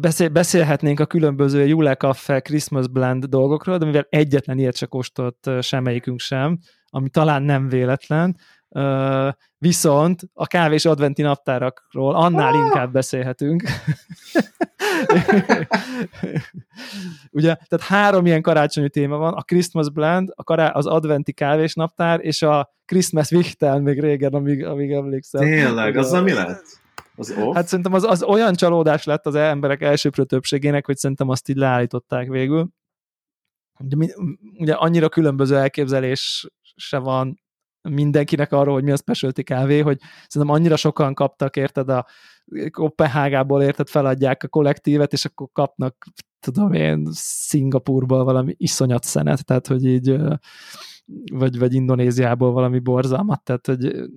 B: beszél, beszélhetnénk a különböző Jule Café Christmas Blend dolgokról, de mivel egyetlen ilyet se kóstolt semmelyikünk sem, ami talán nem véletlen, viszont a kávés adventi naptárakról annál ah! inkább beszélhetünk. Ugye, tehát három ilyen karácsonyi téma van, a Christmas Blend, a kará- az adventi kávés naptár, és a Christmas Wichtel még régen, amíg, amíg emlékszem.
A: Tényleg, az mi lett? Az off?
B: Hát szerintem az, az olyan csalódás lett az emberek elsőprő többségének, hogy szerintem azt így leállították végül. Ugye, ugye annyira különböző elképzelés se van mindenkinek arról, hogy mi a specialty kávé, hogy szerintem annyira sokan kaptak, érted, a Kopenhágából érted, feladják a kollektívet, és akkor kapnak tudom én, Szingapurból valami iszonyat szenet, tehát hogy így vagy, vagy Indonéziából valami borzalmat, tehát hogy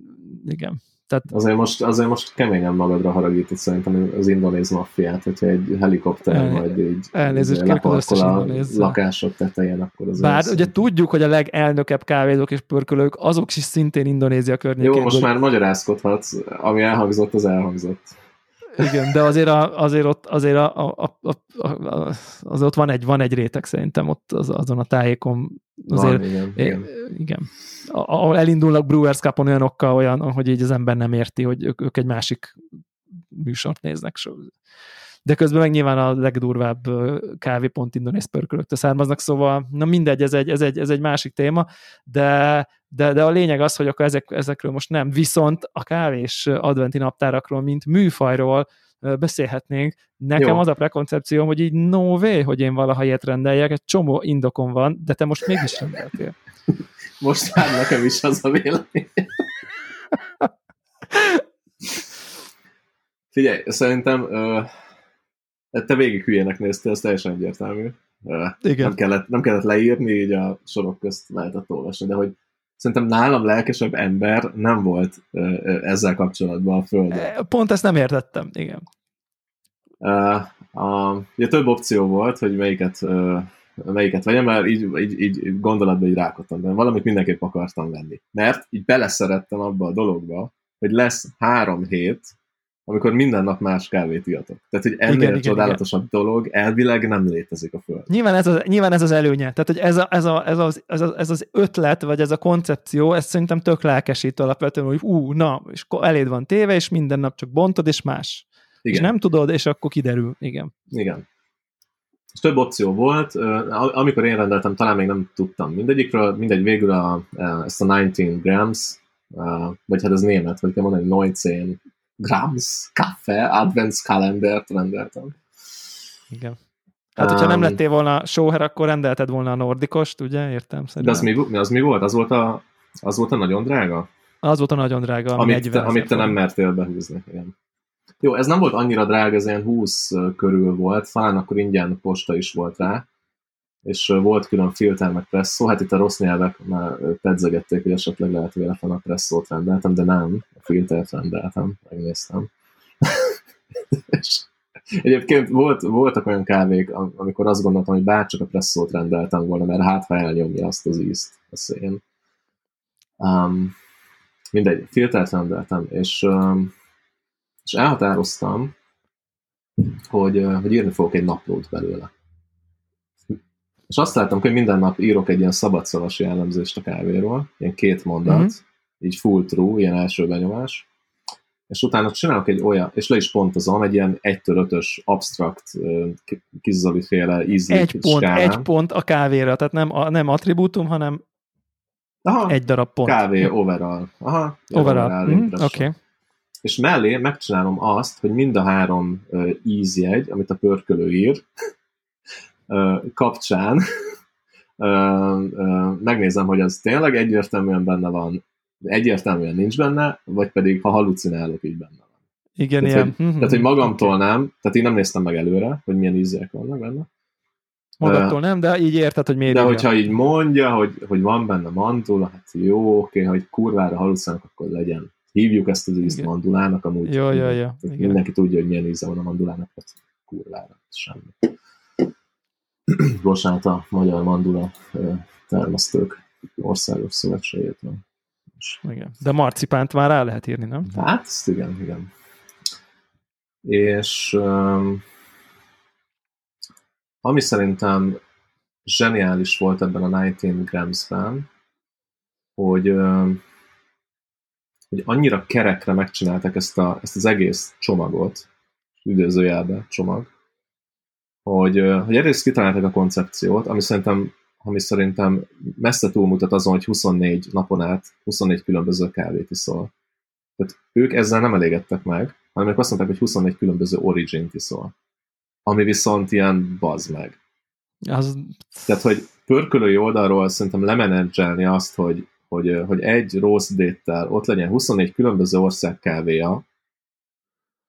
B: igen. Tehát...
A: Azért, most, azért most keményen magadra haragítod szerintem az indonéz maffiát, hogyha egy helikopter El, majd így
B: elnézést leparkol a
A: lakások tetején, akkor az
B: Bár az ugye tudjuk, hogy a legelnökebb kávézók és pörkölők, azok is szintén Indonézia környékén.
A: Jó, most már magyarázkodhatsz, ami elhangzott, az elhangzott.
B: Igen, de azért, a, azért ott, azért a, a, a, a, az ott van egy, van egy réteg szerintem ott az, azon a tájékon. Azért,
A: van, igen, igen.
B: igen. Ahol elindulnak Brewers Cup-on olyanokkal, olyan, hogy így az ember nem érti, hogy ők, ők egy másik műsort néznek. De közben meg nyilván a legdurvább kávépont indonész pörkölöktől származnak, szóval na mindegy, ez egy, ez egy, ez egy másik téma, de, de, de a lényeg az, hogy akkor ezek, ezekről most nem. Viszont a kávés adventi naptárakról, mint műfajról beszélhetnénk. Nekem Jó. az a prekoncepcióm, hogy így no way, hogy én valaha ilyet rendeljek, egy csomó indokom van, de te most mégis rendeltél.
A: Most már nekem is az a vélemény. Figyelj, szerintem te végig hülyének néztél, ez teljesen egyértelmű. Igen. Nem, kellett, nem kellett leírni, így a sorok közt lehetett olvasni, de hogy szerintem nálam lelkesebb ember nem volt ezzel kapcsolatban a Földön.
B: Pont ezt nem értettem, igen.
A: Uh, a, ugye több opció volt, hogy melyiket, uh, melyiket vegyem, mert így, így, így gondolatban így rákottam, de valamit mindenképp akartam venni. Mert így beleszerettem abba a dologba, hogy lesz három hét, amikor minden nap más kávét iatok. Tehát, hogy ennél igen, csodálatosabb igen. dolog elvileg nem létezik a Föld.
B: Nyilván ez az, nyilván ez az előnye. Tehát, hogy ez, a, ez, a, ez, az, ez, az, ez az ötlet, vagy ez a koncepció, ez szerintem tök lelkesít alapvetően, hogy ú, na, és eléd van téve, és minden nap csak bontod, és más. Igen. És nem tudod, és akkor kiderül. Igen.
A: Igen. És több opció volt. Amikor én rendeltem, talán még nem tudtam mindegyikről. Mindegy, végül a, ezt a 19 grams, vagy hát ez német, vagy kell mondani, 19 grams kaffe adventskalendert rendeltem.
B: Igen. Hát, hogyha um, nem lettél volna sóher, akkor rendelted volna a nordikost, ugye? Értem
A: szerintem. De az mi, az mi volt? Az volt, a, az volt a nagyon drága?
B: Az volt a nagyon drága.
A: Ami amit, te, amit te nem mertél behúzni. Igen. Jó, ez nem volt annyira drága, ez ilyen 20 körül volt, talán akkor ingyen posta is volt rá, és volt külön filter meg presszó, hát itt a rossz nyelvek már pedzegették, hogy esetleg lehet véletlen a presszót rendeltem, de nem, a filtert rendeltem, megnéztem. és egyébként volt, voltak olyan kávék, amikor azt gondoltam, hogy bárcsak a presszót rendeltem volna, mert hát ha elnyomja azt az ízt a szén. Um, mindegy, filtert rendeltem, és, um, és elhatároztam, hogy, hogy írni fogok egy naplót belőle és azt láttam, hogy minden nap írok egy ilyen szabadszavas jellemzést a kávéról, ilyen két mondat, mm-hmm. így full true, ilyen első benyomás, és utána csinálok egy olyan, és le is pontozom, egy ilyen 1-5-ös abstrakt kizoli féle ízlik
B: egy pont, skálán. egy pont a kávéra, tehát nem, a, nem attribútum, hanem Aha, egy darab pont.
A: Kávé overall. Aha,
B: overall. Mm, Oké. Okay.
A: És mellé megcsinálom azt, hogy mind a három ízjegy, amit a pörkölő ír, kapcsán megnézem, hogy az tényleg egyértelműen benne van, egyértelműen nincs benne, vagy pedig ha halucinálok, így benne van.
B: Igen,
A: tehát,
B: ilyen.
A: Hogy, mm-hmm. tehát, hogy magamtól nem, tehát én nem néztem meg előre, hogy milyen ízek vannak benne.
B: Magadtól nem, de így érted, hogy miért
A: De hogyha így mondja, hogy, hogy van benne mandula, hát jó, oké, ha egy kurvára halucinálok, akkor legyen. Hívjuk ezt az ízt mandulának, amúgy
B: jó, jó, jó.
A: mindenki tudja, hogy milyen íze van a mandulának, hát kurvára, semmi. bocsánat, a Magyar Mandula termesztők országos szövetségétől.
B: Igen. De marcipánt már rá lehet írni, nem?
A: Hát, igen, igen. És um, ami szerintem zseniális volt ebben a 19 Grams-ben, hogy, um, hogy annyira kerekre megcsinálták ezt, a, ezt az egész csomagot, üdvözőjelbe csomag, hogy, hogy egyrészt kitalálták a koncepciót, ami szerintem, ami szerintem messze túlmutat azon, hogy 24 napon át 24 különböző kávét iszol. Tehát ők ezzel nem elégedtek meg, hanem ők azt mondták, hogy 24 különböző origin-t iszol. Ami viszont ilyen bazd meg.
B: Az...
A: Tehát, hogy pörkölői oldalról szerintem lemenedzselni azt, hogy, hogy, hogy egy rossz déttel ott legyen 24 különböző ország kávéja,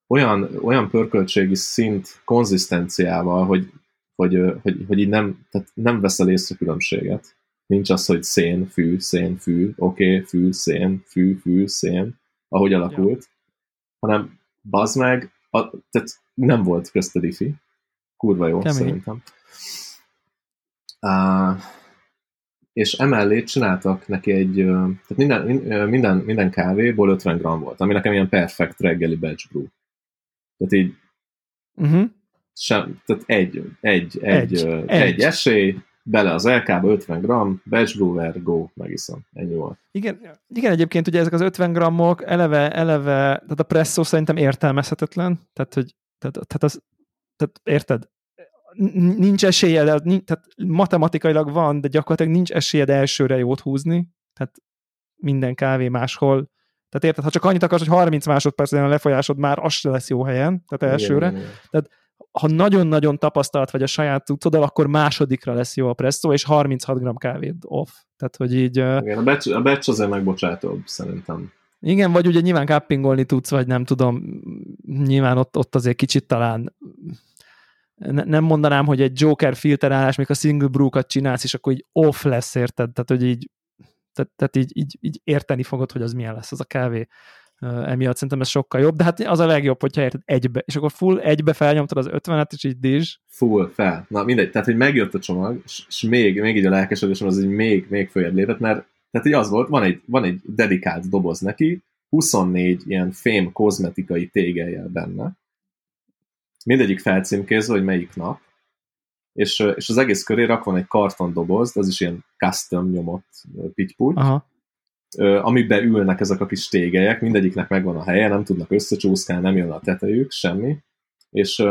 A: olyan, olyan pörköltségi szint konzisztenciával, hogy hogy, hogy, hogy így nem, tehát nem veszel észre különbséget. Nincs az, hogy szén, fű, szén, fű, oké, okay, fű, szén, fű, fű, szén, ahogy alakult, ja. hanem bazd meg, a, tehát nem volt közte diffi. Kurva jó, Kemény. szerintem. Uh, és emellé csináltak neki egy, tehát minden, minden, minden kávéból 50 gram volt, ami nekem ilyen perfekt reggeli batch brew. Tehát így uh-huh. sem, tehát egy, egy, egy, egy, egy, egy esély, bele az LK-ba 50 gram, batch brewer, go, megiszom. Ennyi volt.
B: Igen, igen, egyébként ugye ezek az 50 grammok eleve, eleve, tehát a presszó szerintem értelmezhetetlen, tehát hogy tehát, tehát, az, tehát érted, nincs esélyed, tehát matematikailag van, de gyakorlatilag nincs esélyed elsőre jót húzni, tehát minden kávé máshol. Tehát érted, ha csak annyit akarsz, hogy 30 másodperc a lefolyásod, már az se lesz jó helyen, tehát elsőre. Igen, igen. Tehát ha nagyon-nagyon tapasztalt vagy a saját tudod, akkor másodikra lesz jó a presszó, és 36 g kávéd off. Tehát, hogy így...
A: Igen, a batch, a batch azért megbocsátóbb, szerintem.
B: Igen, vagy ugye nyilván cuppingolni tudsz, vagy nem tudom, nyilván ott, ott azért kicsit talán ne, nem mondanám, hogy egy Joker filterálás, még a single brew-kat csinálsz, és akkor így off lesz, érted? Tehát, hogy így, tehát, tehát így, így, így érteni fogod, hogy az milyen lesz az a kávé. Emiatt szerintem ez sokkal jobb, de hát az a legjobb, hogyha érted egybe, és akkor full egybe felnyomtad az 50-et, és így dizs.
A: Full, fel. Na mindegy, tehát hogy megjött a csomag, és, még, még így a lelkesedésem az így még, még följebb lépett, mert tehát így az volt, van egy, van egy dedikált doboz neki, 24 ilyen fém kozmetikai tégeljel benne, mindegyik felcímkézve, hogy melyik nap, és, és az egész köré rak van egy kartondoboz, az is ilyen custom nyomott pittyputy, amiben ülnek ezek a kis tégelyek, mindegyiknek megvan a helye, nem tudnak összecsúszkálni, nem jön a tetejük, semmi, és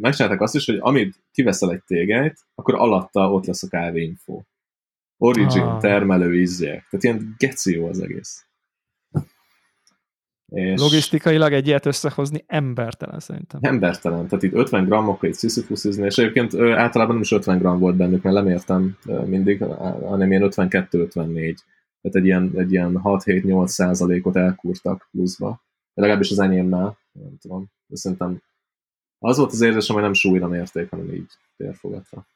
A: megcsinálták azt is, hogy amit kiveszel egy tégelyt, akkor alatta ott lesz a kávéinfo. Origin, ah. termelő, ízjek. Tehát ilyen geci jó az egész.
B: És Logisztikailag egy ilyet összehozni embertelen szerintem.
A: Embertelen, tehát itt 50 grammokkal itt sziszifuszizni, és egyébként általában nem is 50 gram volt bennük, mert lemértem mindig, hanem ilyen 52-54. Tehát egy ilyen, egy ilyen 6-7-8 százalékot elkúrtak pluszba. Legalábbis az enyémmel, nem tudom. De szerintem az volt az érzésem, hogy nem súlyra mérték, hanem így térfogatva.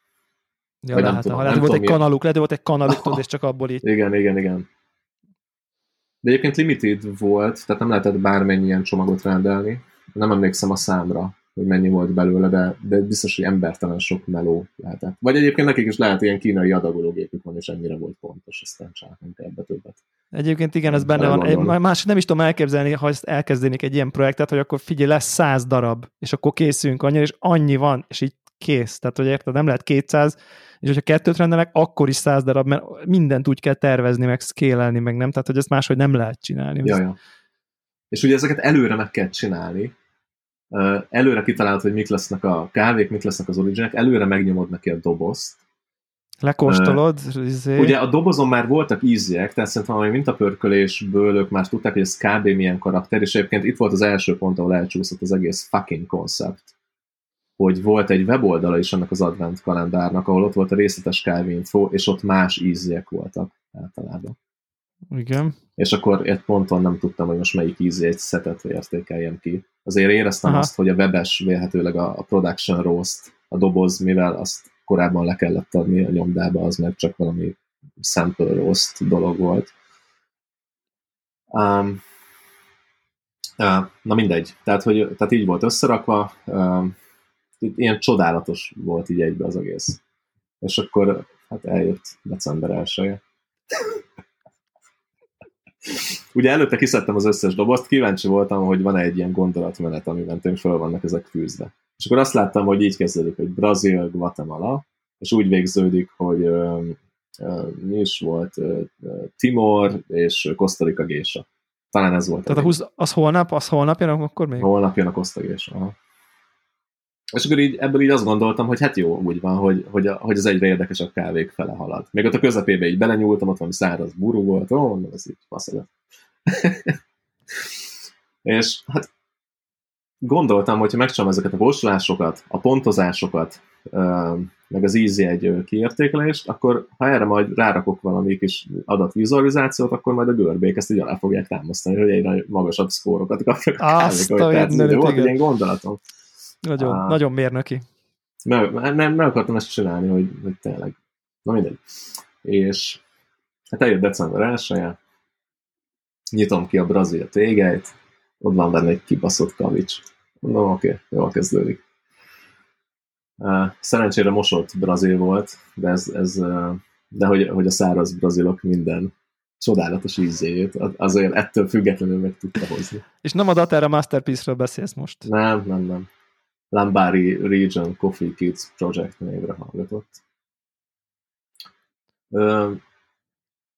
B: Ja, lehet, nem tudom, lehet, nem volt egy kanaluk, lehet, volt egy kanaluk, tudod, és csak abból így.
A: Igen, igen, igen. De egyébként limited volt, tehát nem lehetett bármennyi ilyen csomagot rendelni. Nem emlékszem a számra, hogy mennyi volt belőle, de, de biztos, hogy embertelen sok meló lehetett. Vagy egyébként nekik is lehet ilyen kínai adagológépük van, és ennyire volt pontos, aztán kell ebbe többet.
B: Egyébként igen, ez benne van. Más nem is tudom elképzelni, ha ezt elkezdenék egy ilyen projektet, hogy akkor figyelj, lesz száz darab, és akkor készülünk annyira, és annyi van, és így kész. Tehát, hogy érted, nem lehet 200, és hogyha kettőt rendelek, akkor is száz darab, mert mindent úgy kell tervezni, meg szkélelni, meg nem, tehát hogy ezt máshogy nem lehet csinálni.
A: Ja, ja. És ugye ezeket előre meg kell csinálni, előre kitalálod, hogy mik lesznek a kávék, mik lesznek az originek, előre megnyomod neki a dobozt,
B: Lekóstolod? Uh, izé.
A: Ugye a dobozon már voltak ízjek, tehát szerintem a mintapörkölésből ők már tudták, hogy ez kb. milyen karakter, és egyébként itt volt az első pont, ahol elcsúszott az egész fucking koncept hogy volt egy weboldala is ennek az advent kalendárnak, ahol ott volt a részletes kávéinfo, és ott más ízjek voltak általában.
B: Igen.
A: És akkor egy ponton nem tudtam, hogy most melyik ízét szetet értékeljem ki. Azért éreztem Aha. azt, hogy a webes vélhetőleg a, a production roast, a doboz, mivel azt korábban le kellett adni a nyomdába, az meg csak valami sample roast dolog volt. Um, uh, na mindegy, tehát, hogy, tehát így volt összerakva, um, ilyen csodálatos volt így egybe az egész. És akkor hát eljött december 1 Ugye előtte kiszedtem az összes dobozt, kíváncsi voltam, hogy van-e egy ilyen gondolatmenet, ami mentén föl vannak ezek fűzve. És akkor azt láttam, hogy így kezdődik, hogy Brazil, Guatemala, és úgy végződik, hogy ö, ö, mi is volt, ö, Timor és Costa gésa. Talán ez volt.
B: Tehát a 20, az holnap, az holnap jön akkor még?
A: Holnap jön a Costa gésa. És akkor így, ebből így azt gondoltam, hogy hát jó, úgy van, hogy, hogy, a, hogy az egyre érdekesebb kávék fele halad. Még ott a közepébe így belenyúltam, ott valami száraz burú volt, ó, mondom, ez így és hát gondoltam, hogyha megcsinálom ezeket a kóstolásokat, a pontozásokat, meg az easy egy kiértékelést, akkor ha erre majd rárakok valami kis adatvizualizációt, akkor majd a görbék ezt így alá fogják támasztani, hogy egyre magasabb szkórokat kapják a kávék.
B: Azt a
A: volt egy ilyen gondolatom.
B: Nagyon, ah. nagyon mérnöki.
A: Meg, meg, meg akartam ezt csinálni, hogy, hogy tényleg. Na mindegy. És hát eljött december 1 nyitom ki a brazil tégeit, ott van benne egy kibaszott kavics. Mondom, oké, okay, jól kezdődik. Szerencsére mosott brazil volt, de ez, ez de hogy, hogy a száraz brazilok minden csodálatos ízét, azért ettől függetlenül meg tudta hozni.
B: És nem a Datera Masterpiece-ről beszélsz most?
A: Nem, nem, nem. Lambari Region Coffee Kids Project névre hallgatott. Ö,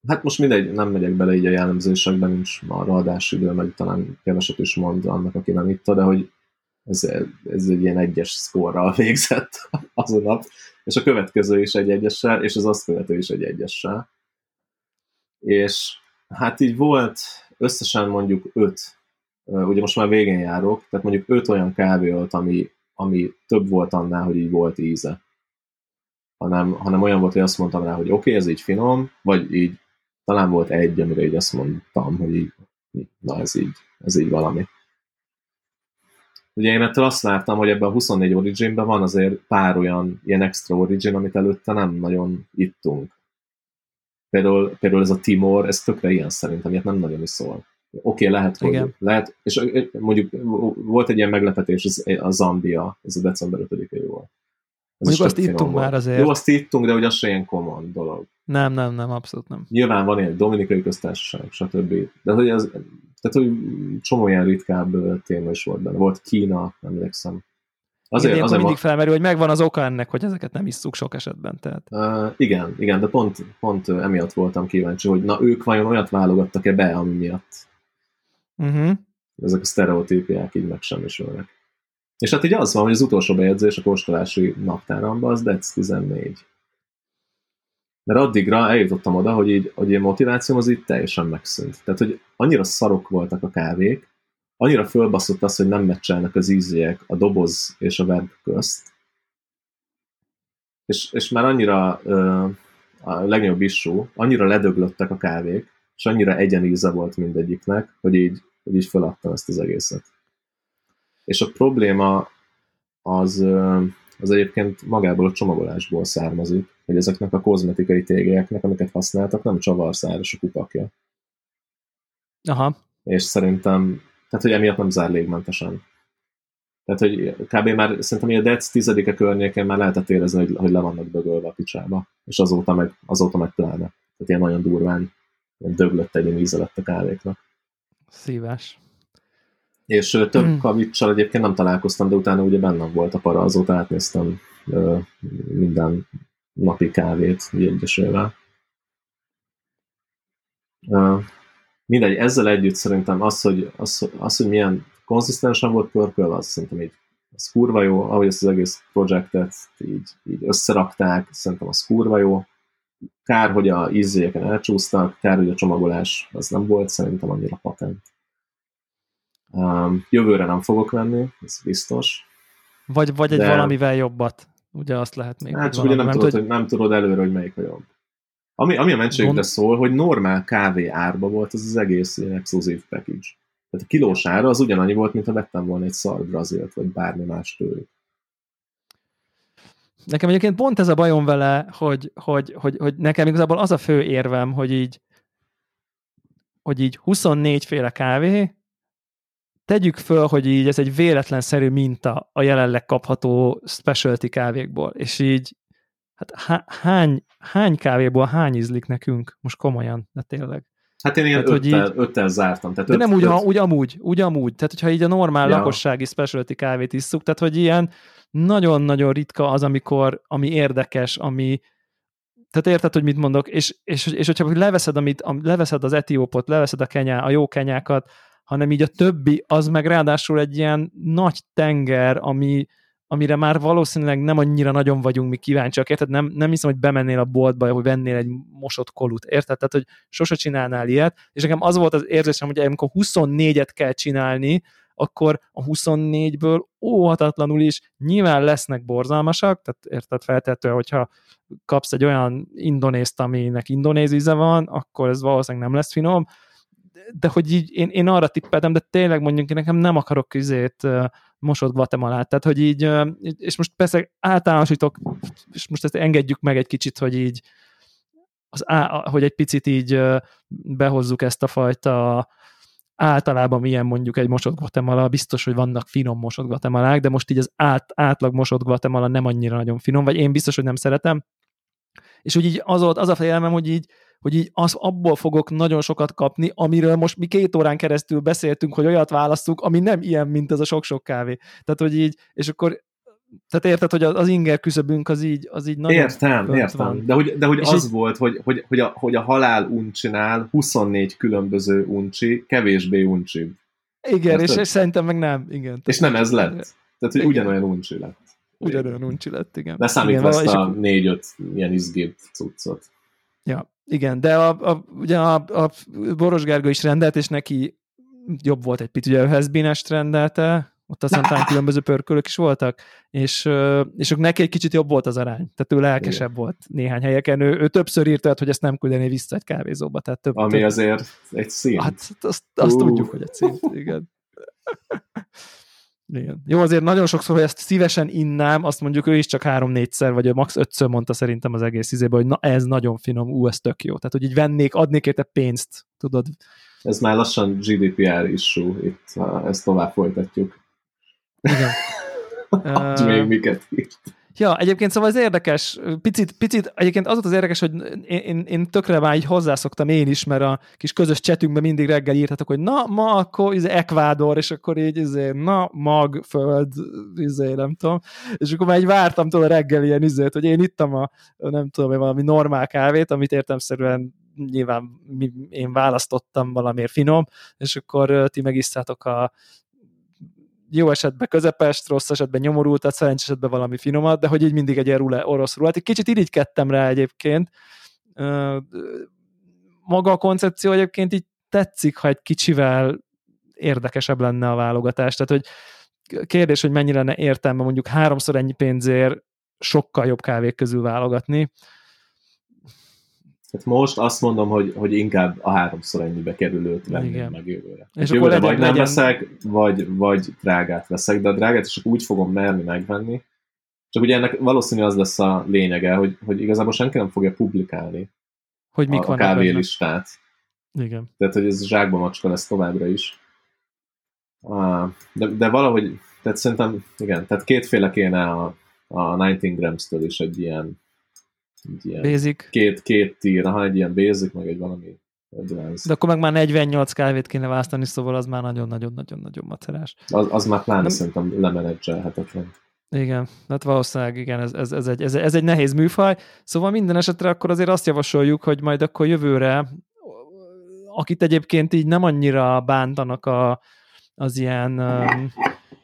A: hát most mindegy, nem megyek bele így a jellemzésekben, nincs arra adásidő, meg talán keveset is mond annak, aki nem itta, de hogy ez, ez egy ilyen egyes szkorral végzett az a nap, és a következő is egy egyessel, és az azt követő is egy egyessel. És hát így volt összesen mondjuk öt, ugye most már végén járok, tehát mondjuk öt olyan kávé volt, ami, ami több volt annál, hogy így volt íze. Hanem, hanem olyan volt, hogy azt mondtam rá, hogy oké, okay, ez így finom, vagy így talán volt egy, amire így azt mondtam, hogy így, na ez így, ez így valami. Ugye én ettől azt vártam, hogy ebben a 24 Originben van azért pár olyan ilyen extra Origin, amit előtte nem nagyon ittunk. Például, például ez a Timor, ez tökre ilyen szerintem, ilyet nem nagyon is szól. Oké, okay, lehet, hogy Igen. lehet, és mondjuk volt egy ilyen meglepetés, az, a Zambia, ez a december 5-e volt.
B: Ez Mondjuk azt ittunk volt. már azért.
A: Jó, azt ittunk, de hogy az se ilyen common dolog.
B: Nem, nem, nem, abszolút nem.
A: Nyilván van ilyen dominikai köztársaság, stb. De hogy ez, tehát, hogy csomó ilyen ritkább téma is volt benne. Volt Kína, emlékszem.
B: Azért, igen, azért mindig ma... felmerül, hogy megvan az oka ennek, hogy ezeket nem isszuk sok esetben. Tehát.
A: Uh, igen, igen, de pont, pont emiatt voltam kíváncsi, hogy na ők vajon olyat válogattak-e be, ami miatt uh-huh. ezek a sztereotípiák így megsemmisülnek. És hát így az van, hogy az utolsó bejegyzés a kóstolási naptáramban az DEC 14. Mert addigra eljutottam oda, hogy így, hogy a motivációm az így teljesen megszűnt. Tehát, hogy annyira szarok voltak a kávék, annyira fölbaszott az, hogy nem meccselnek az ízélyek a doboz és a verb közt, és, és már annyira uh, a legnagyobb issú, annyira ledöglöttek a kávék, és annyira egyeníze volt mindegyiknek, hogy így, hogy így feladtam ezt az egészet. És a probléma az, az egyébként magából a csomagolásból származik, hogy ezeknek a kozmetikai tégelyeknek, amiket használtak, nem csavarszáros a kupakja.
B: Aha.
A: És szerintem, tehát hogy emiatt nem zár légmentesen. Tehát, hogy kb. már szerintem a DEC tizedike környékén már lehetett érezni, hogy, hogy le vannak dögölve a picsába, és azóta meg, azóta meg pláne. Tehát ilyen nagyon durván döglött egy íze lett a kávéknak.
B: Szívás.
A: És több mm. kavicsal egyébként nem találkoztam, de utána ugye bennem volt a para, azóta átnéztem ö, minden napi kávét egyesével. Mindegy, ezzel együtt szerintem az, hogy, az, az, hogy milyen konzisztensen volt pörkölve, az szerintem így az kurva jó, ahogy ezt az egész projektet így, így összerakták, szerintem az kurva jó. Kár, hogy a ízéken elcsúsztak, kár, hogy a csomagolás az nem volt szerintem annyira patent. Um, jövőre nem fogok venni, ez biztos.
B: Vagy, vagy egy de... valamivel jobbat. Ugye azt lehet még.
A: Hát csak ugye nem, nem, tudod, hogy... nem tudod előre, hogy melyik a jobb. Ami, ami a mentségre Gond... szól, hogy normál kávé árba volt ez az egész ilyen exkluzív package. Tehát a kilós ára az ugyanannyi volt, mint ha vettem volna egy szar brazilt, vagy bármi más tőlük.
B: Nekem egyébként pont ez a bajom vele, hogy, hogy, hogy, hogy nekem igazából az a fő érvem, hogy így, hogy így 24 féle kávé, tegyük föl, hogy így ez egy véletlenszerű minta a jelenleg kapható specialty kávékból, és így hát hány, hány kávéból hány ízlik nekünk? Most komolyan, de tényleg.
A: Hát én ilyen tehát, öttel, így, öttel zártam. Tehát
B: de öt, nem úgy, öt... úgy, amúgy, úgy amúgy. Tehát, hogyha így a normál ja. lakossági specialty kávét isszuk, tehát, hogy ilyen nagyon-nagyon ritka az, amikor, ami érdekes, ami, tehát érted, hogy mit mondok, és, és, és hogyha leveszed, amit, leveszed az etiópot, leveszed a, kenyá, a jó kenyákat, hanem így a többi, az meg ráadásul egy ilyen nagy tenger, ami, amire már valószínűleg nem annyira nagyon vagyunk mi kíváncsiak, érted? Nem, nem hiszem, hogy bemennél a boltba, hogy vennél egy mosott kolut, érted? Tehát, hogy sose csinálnál ilyet, és nekem az volt az érzésem, hogy amikor 24-et kell csinálni, akkor a 24-ből óhatatlanul is nyilván lesznek borzalmasak, tehát érted feltetően, hogyha kapsz egy olyan indonézt, aminek indonéz íze van, akkor ez valószínűleg nem lesz finom, de hogy így én, én arra tippeltem, de tényleg mondjuk én nekem nem akarok közét mosott Guatemalát, tehát hogy így, és most persze általánosítok, és most ezt engedjük meg egy kicsit, hogy így az, hogy egy picit így behozzuk ezt a fajta általában milyen mondjuk egy mosott Guatemala, biztos, hogy vannak finom mosott Guatemalák, de most így az át, átlag mosott Guatemala nem annyira nagyon finom, vagy én biztos, hogy nem szeretem. És úgy így az, az a félelmem, hogy így, hogy így az, abból fogok nagyon sokat kapni, amiről most mi két órán keresztül beszéltünk, hogy olyat választunk, ami nem ilyen, mint ez a sok-sok kávé. Tehát, hogy így, és akkor tehát érted, hogy az inger küszöbünk az így, az így nagyon
A: Értem, értem. Van. De hogy, de hogy az egy... volt, hogy, hogy, hogy, a, hogy a halál uncsinál 24 különböző uncsi, kevésbé uncsi.
B: Igen, és, és szerintem meg nem. Igen,
A: és nem ez lett. Tehát, hogy igen. ugyanolyan uncsi lett.
B: Ugyanolyan uncsi lett, igen.
A: De számítva ezt a négy-öt ilyen izgét cuccot.
B: Ja, igen, de a, a, ugye a, a Boros Gergő is rendelt, és neki jobb volt egy picit, ugye a Hezbínest rendelte, ott aztán talán különböző pörkölök is voltak, és, és neki egy kicsit jobb volt az arány, tehát ő lelkesebb Igen. volt néhány helyeken, ő, ő többször írta, hogy ezt nem küldené vissza egy kávézóba. Tehát több,
A: Ami több... azért egy szín.
B: Hát azt, azt uh. tudjuk, hogy egy szín, igen. Igen. Jó, azért nagyon sokszor, hogy ezt szívesen innám, azt mondjuk ő is csak három-négyszer, vagy max. ötször mondta szerintem az egész izébe, hogy na ez nagyon finom, ú, ez tök jó. Tehát, hogy így vennék, adnék érte pénzt, tudod.
A: Ez már lassan GDPR issue, itt ha ezt tovább folytatjuk.
B: Igen.
A: uh, még miket írt.
B: Ja, egyébként szóval ez érdekes, picit, picit egyébként az volt az érdekes, hogy én, én, én tökre már így hozzászoktam én is, mert a kis közös csetünkben mindig reggel írtatok, hogy na, ma akkor izé, Ekvádor, és akkor így izé, na, mag, föld, izé, nem tudom, és akkor már így vártam tőle reggel ilyen izét, hogy én ittam a, nem tudom, valami normál kávét, amit értemszerűen nyilván én választottam valamiért finom, és akkor ti megisztátok a jó esetben közepest, rossz esetben nyomorultat, szerencsés esetben valami finomat, de hogy így mindig egy erule orosz rulát. Egy kicsit irigykedtem rá egyébként. Maga a koncepció egyébként így tetszik, ha egy kicsivel érdekesebb lenne a válogatás. Tehát, hogy kérdés, hogy mennyire lenne értelme mondjuk háromszor ennyi pénzért sokkal jobb kávék közül válogatni.
A: Hát most azt mondom, hogy, hogy inkább a háromszor ennyibe kerülőt venném meg jövőre. És jövőre legyen, vagy nem legyen... veszek, vagy, vagy drágát veszek, de a drágát is úgy fogom merni megvenni. Csak ugye ennek valószínű az lesz a lényege, hogy, hogy igazából senki nem fogja publikálni
B: hogy mik
A: a, a kávélistát.
B: Igen.
A: Tehát, hogy ez zsákba macska lesz továbbra is. De, de valahogy, tehát szerintem, igen, tehát kétféle kéne a, a 19 Grams-től is egy ilyen
B: ilyen basic.
A: Két, két tír, ha egy ilyen basic, meg egy valami advanced.
B: De akkor meg már 48 kávét kéne választani, szóval az már nagyon-nagyon-nagyon-nagyon macerás.
A: Az, az már pláne Nem... szerintem lemenedzselhetetlen.
B: Igen, hát valószínűleg igen, ez, ez, ez, egy, ez, ez egy nehéz műfaj. Szóval minden esetre akkor azért azt javasoljuk, hogy majd akkor jövőre, akit egyébként így nem annyira bántanak a, az ilyen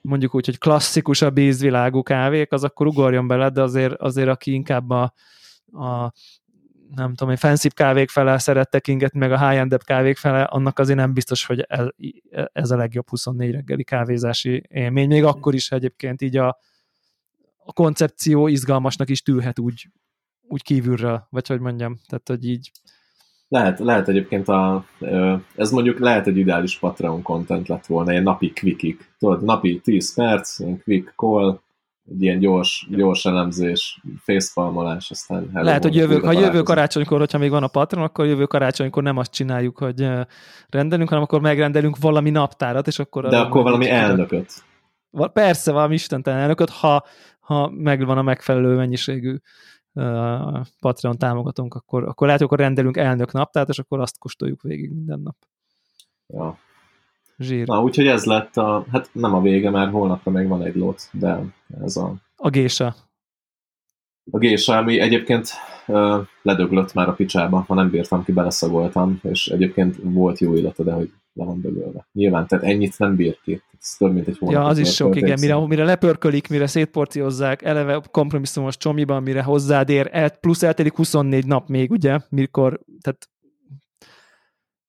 B: mondjuk úgy, hogy klasszikusabb ízvilágú kávék, az akkor ugorjon bele, de azért, azért aki inkább a, a nem tudom, hogy fancy kávék fele szerettek ingetni, meg a high-end kávék fele, annak azért nem biztos, hogy ez, ez a legjobb 24 reggeli kávézási élmény. Még akkor is egyébként így a, a koncepció izgalmasnak is tűlhet úgy, úgy kívülről, vagy hogy mondjam, tehát hogy így
A: lehet, lehet egyébként a, ez mondjuk lehet egy ideális Patreon content lett volna, ilyen napi quickik. Tudod, napi 10 perc, quick call, egy ilyen gyors, gyors elemzés, facepalmolás, aztán...
B: Lehet, hogy jövő, ha jövő karácsonykor, hogyha még van a patron, akkor jövő karácsonykor nem azt csináljuk, hogy rendelünk, hanem akkor megrendelünk valami naptárat, és akkor...
A: De akkor valami elnököt.
B: Persze, valami istentelen elnököt, ha, ha megvan a megfelelő mennyiségű uh, Patreon támogatónk, akkor, akkor lehet, hogy akkor rendelünk elnök naptárat, és akkor azt kóstoljuk végig minden nap.
A: Ja,
B: Zsír.
A: Na, úgyhogy ez lett a, hát nem a vége, mert holnapra még van egy lot, de ez a...
B: A gésa.
A: A gésa, ami egyébként uh, ledöglött már a picsába, ha nem bírtam ki, beleszagoltam, és egyébként volt jó illata, de hogy le van dögölve. Nyilván, tehát ennyit nem bír ki. Ez több, mint egy hónap.
B: Ja, az is sok, igen. Mire, mire lepörkölik, mire szétporciózzák, eleve kompromisszumos csomiban, mire hozzád ér, el, plusz eltelik 24 nap még, ugye, mikor, tehát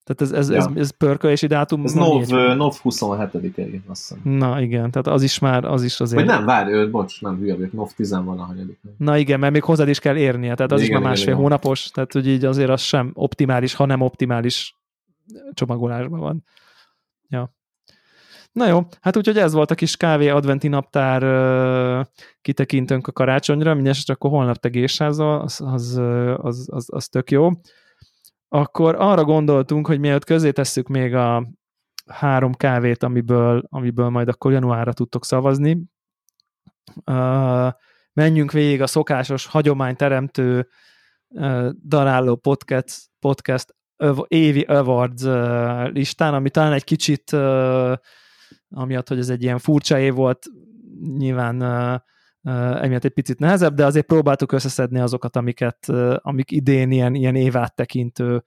B: tehát ez, ez, ja. ez, ez pörkölési dátum.
A: Ez NOV, NOV 27-i, azt hiszem.
B: Na igen, tehát az is már, az is azért.
A: Vagy nem, várj, ő, bocs, nem hülye vagyok, NOV 10 valahanyadik.
B: Na igen, mert még hozzád is kell érnie, tehát az igen, is már másfél igen, hónapos, tehát hogy így azért az sem optimális, ha nem optimális csomagolásban van. Ja. Na jó, hát úgyhogy ez volt a kis kávé adventi naptár kitekintőnk a karácsonyra, mindesetre akkor holnap tegésházal, az, az, az, az, az tök jó. Akkor arra gondoltunk, hogy mielőtt közé tesszük még a három kávét, amiből, amiből majd akkor januárra tudtok szavazni, uh, menjünk végig a szokásos hagyományteremtő uh, daráló podcast, podcast évi awards listán, ami talán egy kicsit amiatt, hogy ez egy ilyen furcsa év volt, nyilván emiatt egy picit nehezebb, de azért próbáltuk összeszedni azokat, amiket, amik idén ilyen, ilyen évát tekintő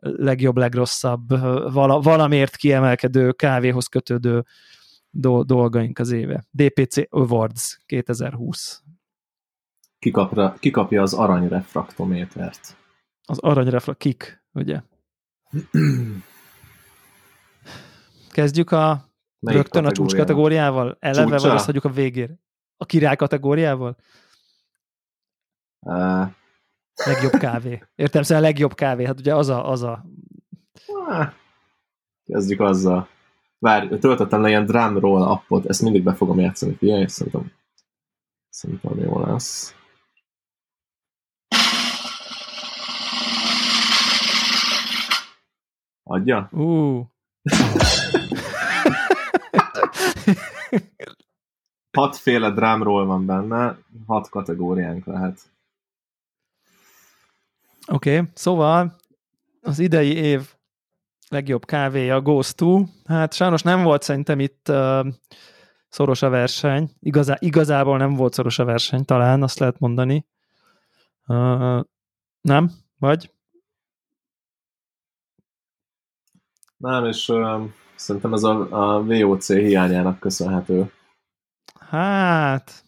B: legjobb, legrosszabb, vala, valamért kiemelkedő, kávéhoz kötődő do, dolgaink az éve. DPC Awards 2020.
A: Kikapra, kikapja az aranyrefraktométert.
B: Az aranyrefrakt, kik, ugye? Kezdjük a Melyik rögtön a csúcs kategóriával? Eleve, Csúcsa? vagy azt hagyjuk a végére? A király kategóriával? Uh. Legjobb kávé. Értem, szóval a legjobb kávé. Hát ugye az a... Az a...
A: Kezdjük azzal. Várj, töltöttem le ilyen drum roll appot, ezt mindig be fogom játszani, figyelj, szerintem, szerintem jó lesz. Adja?
B: Uh.
A: Hatféle drámról van benne, hat kategóriánk lehet.
B: Oké, okay, szóval az idei év legjobb kávéja Ghost 2. Hát sajnos nem volt szerintem itt uh, szoros a verseny. Igazá, igazából nem volt szoros a verseny, talán azt lehet mondani. Uh, nem? Vagy?
A: Nem, és uh, szerintem ez a, a VOC hiányának köszönhető.
B: Hát,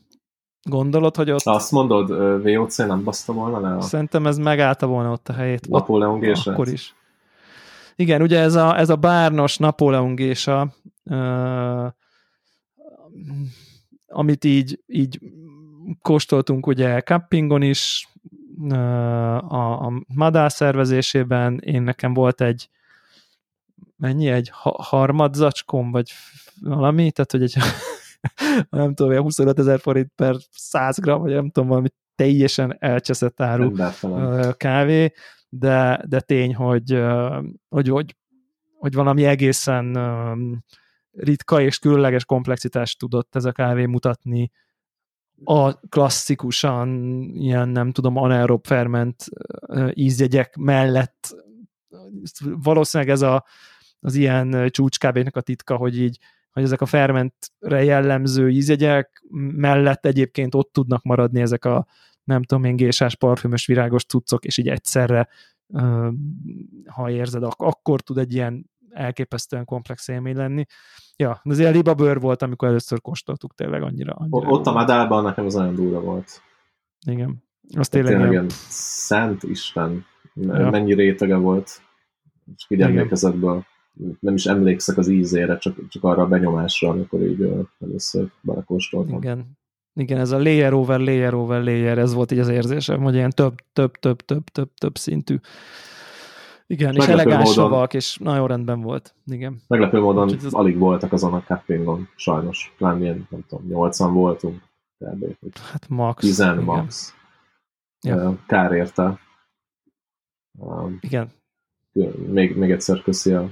B: gondolod, hogy ott...
A: Azt mondod, VOC nem baszta volna le? A...
B: Szerintem ez megállta volna ott a helyét.
A: Napóleon gésa?
B: Akkor is. Igen, ugye ez a, ez a bárnos Napóleon gésa, uh, amit így, így kóstoltunk ugye campingon is, uh, a, a madár szervezésében, én nekem volt egy mennyi, egy ha- harmad zacskóm, vagy valami, tehát hogy egy nem tudom, 25 ezer forint per 100 gram, vagy nem tudom, valami teljesen elcseszett áru kávé, de, de tény, hogy, hogy, hogy, hogy valami egészen ritka és különleges komplexitást tudott ez a kávé mutatni, a klasszikusan ilyen, nem tudom, anaerob ferment ízjegyek mellett valószínűleg ez a, az ilyen csúcskávének a titka, hogy így hogy ezek a fermentre jellemző ízjegyek mellett egyébként ott tudnak maradni ezek a nem tudom én, gésás, parfümös, virágos cuccok, és így egyszerre, ha érzed, akkor tud egy ilyen elképesztően komplex élmény lenni. Ja, de azért libabőr volt, amikor először kóstoltuk tényleg annyira. annyira
A: Ott a medálban nekem az nagyon durva volt.
B: Igen. Az tényleg, tényleg ilyen...
A: Szent Isten, ja. mennyi rétege volt, és így emlékezetből nem is emlékszek az ízére, csak, csak arra a benyomásra, amikor így először belekóstoltam.
B: Igen. Igen, ez a layer over layer over layer, ez volt így az érzésem, hogy ilyen több, több, több, több, több, több szintű. Igen, és, és elegáns savak, és nagyon rendben volt. Igen.
A: Meglepő módon az... alig voltak azon a cappingon, sajnos. Pláne ilyen, nem tudom, 80 voltunk. Kb.
B: Hát max.
A: 10 max. Ja. Kár érte.
B: Um, igen.
A: Még, még egyszer köszi a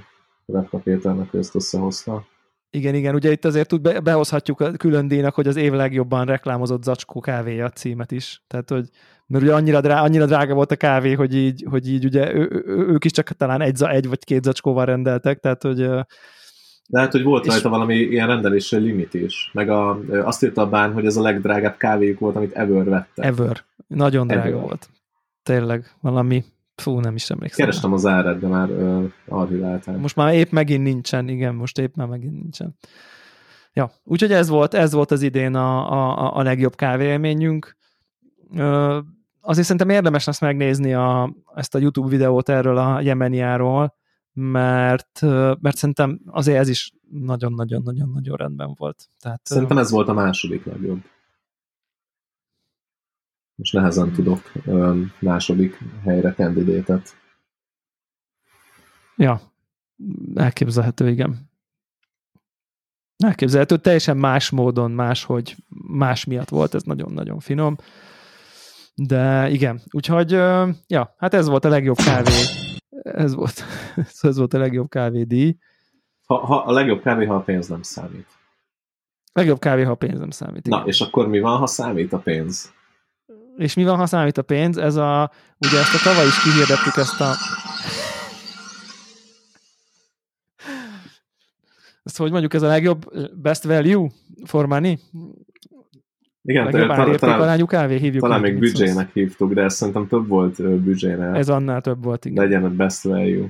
A: Hogy ezt összehozta.
B: Igen, igen, ugye itt azért tud, be, behozhatjuk a külön díjnak, hogy az év legjobban reklámozott zacskó kávéja címet is. Tehát, hogy mert ugye annyira, drá, annyira drága volt a kávé, hogy így, hogy így ugye ő, ő, ők is csak talán egy, egy vagy két zacskóval rendeltek, tehát hogy
A: de hát, hogy volt és... rajta valami ilyen rendelési limit is. Meg a, azt írta a bán, hogy ez a legdrágább kávéjuk volt, amit ever vettek.
B: Ever. Nagyon drága ever. volt. Tényleg, valami Fú, nem is emlékszem.
A: Kerestem az árát, de már uh, archiváltam.
B: Most már épp megint nincsen, igen, most épp már megint nincsen. Ja, úgyhogy ez volt, ez volt az idén a, a, a legjobb kávéélményünk. Uh, azért szerintem érdemes lesz megnézni a, ezt a YouTube videót erről a Jemeniáról, mert, mert szerintem azért ez is nagyon-nagyon-nagyon-nagyon rendben volt. Tehát,
A: szerintem ez volt a második legjobb most nehezen tudok második helyre kandidétet.
B: Ja, Elképzelhető, igen. Elképzelhető, teljesen más módon, máshogy, más miatt volt, ez nagyon-nagyon finom. De igen, úgyhogy, ja, hát ez volt a legjobb kávé, ez volt, ez volt a legjobb kávédíj.
A: Ha, ha, a legjobb kávé, ha a pénz nem számít.
B: Legjobb kávé, ha a pénz nem számít.
A: Igen. Na, és akkor mi van, ha számít a pénz?
B: És mi van, ha számít a pénz? Ez a, ugye ezt a tavaly is kihirdettük ezt a ezt hogy mondjuk ez a legjobb best value for money?
A: Igen,
B: legjobb talán, talán, kávé hívjuk.
A: Talán még büdzsének hívtuk, de ezt szerintem több volt büdzsére.
B: Ez annál több volt, igen.
A: Legyen a best value.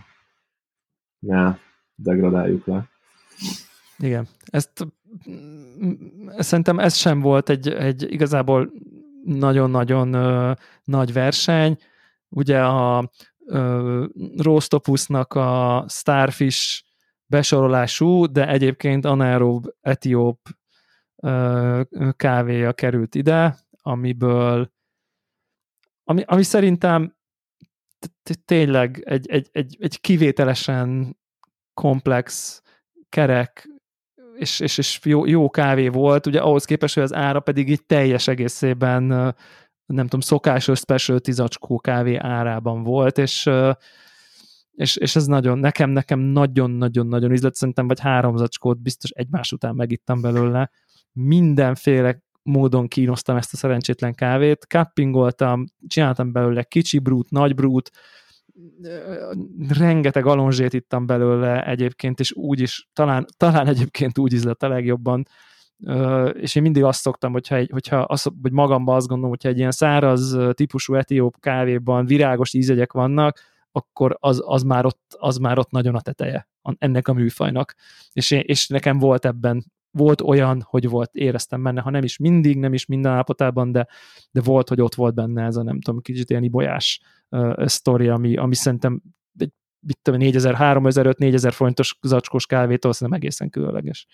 A: Ne, degradáljuk le.
B: Igen. Ezt szerintem ez sem volt egy, egy igazából nagyon-nagyon ö, nagy verseny. Ugye a ö, Rostopusnak a Starfish besorolású, de egyébként anaerób etióp kávéja került ide, amiből ami, ami szerintem tényleg egy, egy, egy, egy kivételesen komplex, kerek és, és, és jó, jó kávé volt, ugye ahhoz képest, hogy az ára pedig így teljes egészében nem tudom, szokásos specialty zacskó kávé árában volt, és és, és ez nagyon, nekem, nekem nagyon-nagyon-nagyon ízlett, szerintem vagy három zacskót biztos egymás után megittam belőle. Mindenféle módon kínosztam ezt a szerencsétlen kávét, cuppingoltam, csináltam belőle kicsi brút, nagy brút, rengeteg alonzsét ittam belőle egyébként, és úgy is, talán, talán egyébként úgy ízlett a legjobban, és én mindig azt szoktam, hogyha, egy, hogyha azt, hogy magamban azt gondolom, hogyha egy ilyen száraz típusú etióp kávéban virágos ízegyek vannak, akkor az, az, már ott, az már ott nagyon a teteje ennek a műfajnak. És, és nekem volt ebben, volt olyan, hogy volt, éreztem benne, ha nem is mindig, nem is minden állapotában, de, de volt, hogy ott volt benne ez a nem tudom, kicsit ilyen ibolyás uh, sztori, ami, ami szerintem egy, mit tudom, 4000, 3000, 4000 forintos zacskós kávétól szerintem egészen különleges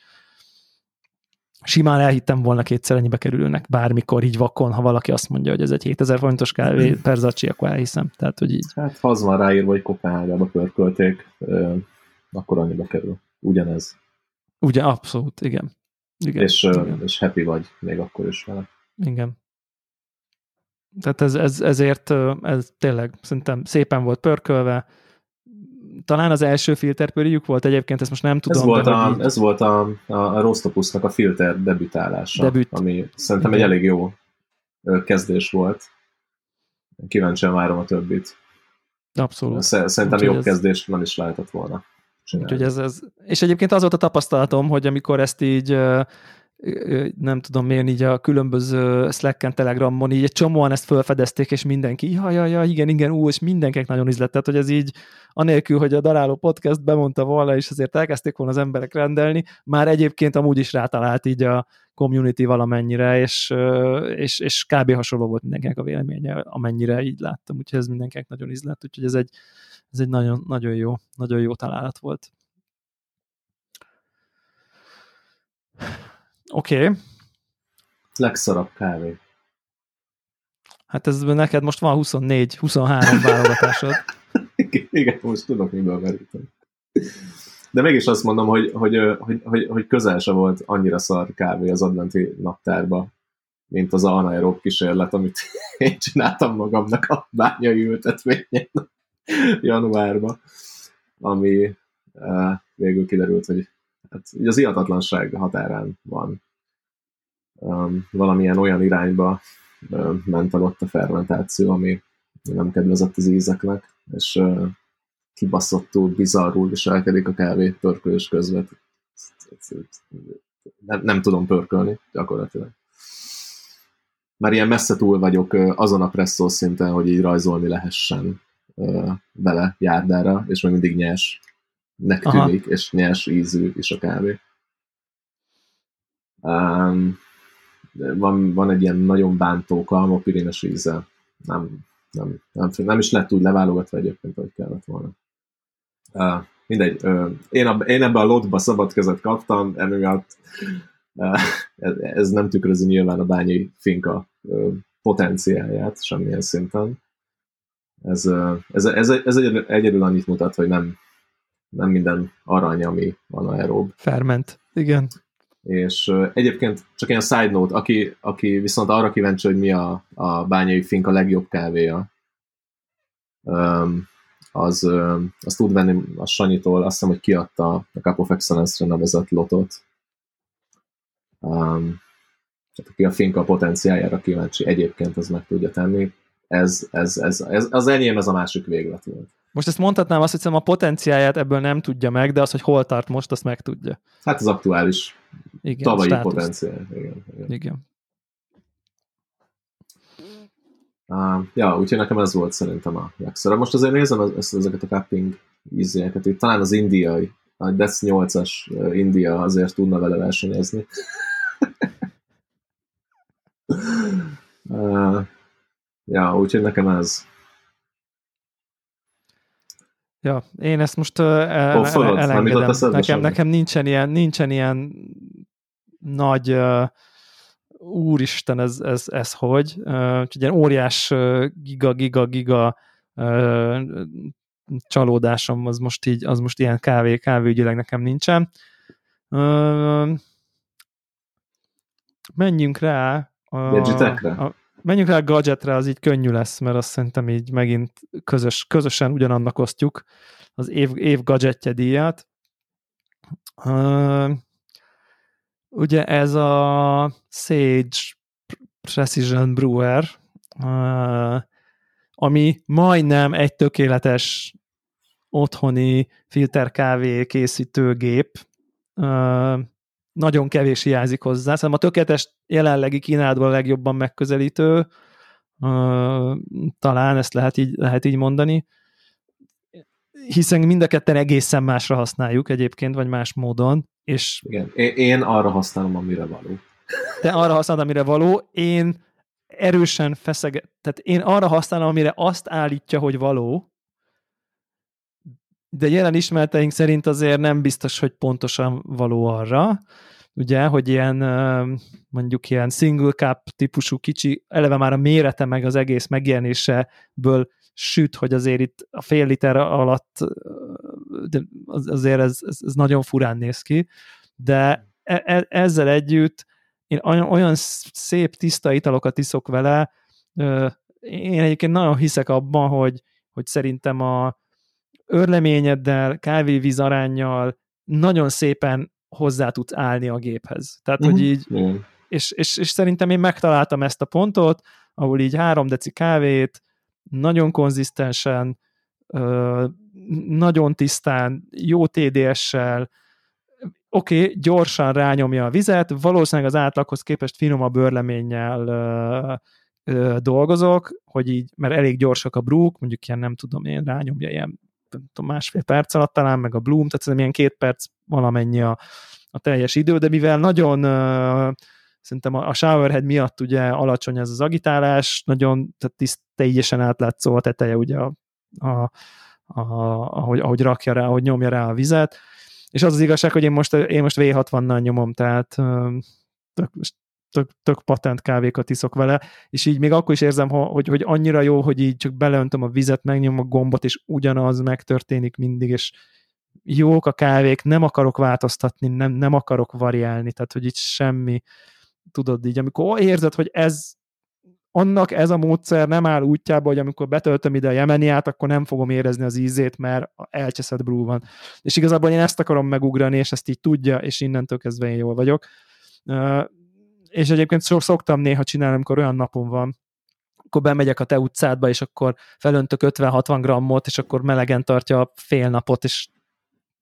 B: simán elhittem volna kétszer ennyibe kerülőnek bármikor így vakon, ha valaki azt mondja, hogy ez egy 7000 fontos kávé per zacsi, akkor elhiszem. Tehát, hogy így.
A: Hát ha az van ráírva, hogy Kopenhágába pörkölték, akkor annyiba kerül. Ugyanez.
B: Ugye, abszolút, igen. igen
A: és,
B: igen.
A: és happy vagy még akkor is vele.
B: Igen. Tehát ez, ez, ezért ez tényleg szerintem szépen volt pörkölve, talán az első filterpörjük volt egyébként, ezt most nem tudom.
A: Ez volt, a, így... ez volt a, a, a Rostopusnak a filter debütálása, Debüt. ami szerintem Igen. egy elég jó kezdés volt. Kíváncsian várom a többit.
B: Abszolút.
A: Szerintem Úgy, jobb ez... kezdés nem is lehetett volna.
B: Úgyhogy ez, ez, és egyébként az volt a tapasztalatom, hogy amikor ezt így nem tudom miért így a különböző Slack-en, Telegramon így egy csomóan ezt felfedezték, és mindenki, ja, ja, ja, igen, igen, ú, és mindenkinek nagyon izlett, hogy ez így, anélkül, hogy a Daráló Podcast bemondta volna, és azért elkezdték volna az emberek rendelni, már egyébként amúgy is rátalált így a community valamennyire, és, és, és kb. hasonló volt mindenkinek a véleménye, amennyire így láttam, úgyhogy ez mindenkinek nagyon izlett, úgyhogy ez egy, ez egy nagyon, nagyon jó, nagyon jó találat volt. Oké. Okay.
A: Legszarabb kávé.
B: Hát ez neked most van 24, 23 válogatásod.
A: Igen, most tudok miből meríteni. De mégis azt mondom, hogy, hogy, hogy, hogy, hogy közel se volt annyira szar kávé az adventi naptárba, mint az anaerób kísérlet, amit én csináltam magamnak a bányai ültetvényen januárban, ami uh, végül kiderült, hogy hát, az iatatlanság határán van. Um, valamilyen olyan irányba uh, ment el ott a fermentáció, ami nem kedvezett az ízeknek, és uh, kibaszottul, bizarrul viselkedik a kávé pörkölés közben. Nem, nem tudom pörkölni, gyakorlatilag. Már ilyen messze túl vagyok azon a presszó szinten, hogy így rajzolni lehessen vele járdára, és még mindig nyers nek tűnik, és nyers ízű is a kávé. Um, van, van egy ilyen nagyon bántó kalmopirines íze. Nem, nem, nem, nem is lett úgy leválogatva egyébként, hogy kellett volna. Uh, mindegy, uh, én, a, én ebbe a lotba szabad kezet kaptam, emiatt uh, ez, ez nem tükrözi nyilván a bányi finka uh, potenciáját semmilyen szinten. Ez, ez, ez, ez, egyedül, egyedül annyit mutat, hogy nem, nem minden arany, ami anaerób.
B: Ferment, igen.
A: És egyébként csak ilyen side note, aki, aki viszont arra kíváncsi, hogy mi a, a bányai fink a legjobb kávéja, az, az tud venni a Sanyitól, azt hiszem, hogy kiadta a Cup of Excellence-re nevezett lotot. Um, tehát aki a finka potenciáljára kíváncsi, egyébként az meg tudja tenni. Ez, ez, ez, ez, az enyém, ez a másik véglet volt.
B: Most ezt mondhatnám azt, hogy a potenciáját ebből nem tudja meg, de az, hogy hol tart most, azt meg tudja.
A: Hát az aktuális igen, tavalyi státuszt. potenciál. Igen,
B: igen. igen.
A: Uh, ja, úgyhogy nekem ez volt szerintem a legszörebb. Most azért nézem ezt, ezeket a cupping ízéket, itt talán az indiai, a Death 8-as India azért tudna vele versenyezni. uh, ja, úgyhogy nekem ez.
B: Ja, én ezt most uh, el, oh, el, elengedem. Nekem, nekem nincsen ilyen, nincsen ilyen nagy uh, úristen, ez, ez, ez hogy? Uh, úgyhogy ilyen óriás uh, giga, giga, giga uh, csalódásom az most így, az most ilyen kávé, kávéügyileg nekem nincsen. Uh, menjünk rá
A: a, a,
B: menjünk rá a gadgetre, az így könnyű lesz, mert azt szerintem így megint közös, közösen ugyanannak osztjuk az év, év gadgetje díját. Ugye ez a Sage Precision Brewer, uh, ami majdnem egy tökéletes otthoni filterkávé készítőgép. Uh, nagyon kevés hiányzik hozzá. Szerintem a tökéletes jelenlegi kínálatban a legjobban megközelítő, talán ezt lehet így, lehet így mondani, hiszen mind a ketten egészen másra használjuk egyébként, vagy más módon. És
A: Igen, én arra használom, amire való.
B: Te arra használod, amire való, én erősen feszeg, tehát én arra használom, amire azt állítja, hogy való, de jelen ismereteink szerint azért nem biztos, hogy pontosan való arra, ugye, hogy ilyen mondjuk ilyen single cup típusú kicsi, eleve már a mérete meg az egész megjelenéseből süt, hogy azért itt a fél liter alatt de azért ez, ez, ez nagyon furán néz ki, de e, e, ezzel együtt én olyan, szép, tiszta italokat iszok vele, én egyébként nagyon hiszek abban, hogy, hogy szerintem a, örleményeddel, kávévíz arányjal nagyon szépen hozzá tudsz állni a géphez. Tehát, uh-huh. hogy így, uh-huh. és, és, és szerintem én megtaláltam ezt a pontot, ahol így három deci kávét, nagyon konzisztensen, nagyon tisztán, jó TDS-sel, oké, okay, gyorsan rányomja a vizet, valószínűleg az átlaghoz képest finomabb örleménnyel ö, ö, dolgozok, hogy így, mert elég gyorsak a brúk, mondjuk ilyen nem tudom én, rányomja ilyen tudom, másfél perc alatt talán, meg a Bloom, tehát ez ilyen két perc valamennyi a, a teljes idő, de mivel nagyon uh, szerintem a, a showerhead miatt ugye alacsony ez az agitálás, nagyon tehát tiszt, teljesen átlátszó a teteje ugye a, a, a, ahogy, ahogy rakja rá, ahogy nyomja rá a vizet, és az az igazság, hogy én most, én most V60-nal nyomom, tehát tök, tök, tök patent kávékat iszok vele, és így még akkor is érzem, hogy, hogy annyira jó, hogy így csak beleöntöm a vizet, megnyom a gombot, és ugyanaz megtörténik mindig, és jók a kávék, nem akarok változtatni, nem, nem akarok variálni, tehát hogy itt semmi, tudod így, amikor érzed, hogy ez annak ez a módszer nem áll útjába, hogy amikor betöltöm ide a jemeniát, akkor nem fogom érezni az ízét, mert elcseszett brew van. És igazából én ezt akarom megugrani, és ezt így tudja, és innentől kezdve én jól vagyok és egyébként szoktam néha csinálni, amikor olyan napom van, akkor bemegyek a te utcádba, és akkor felöntök 50-60 grammot, és akkor melegen tartja a fél napot, és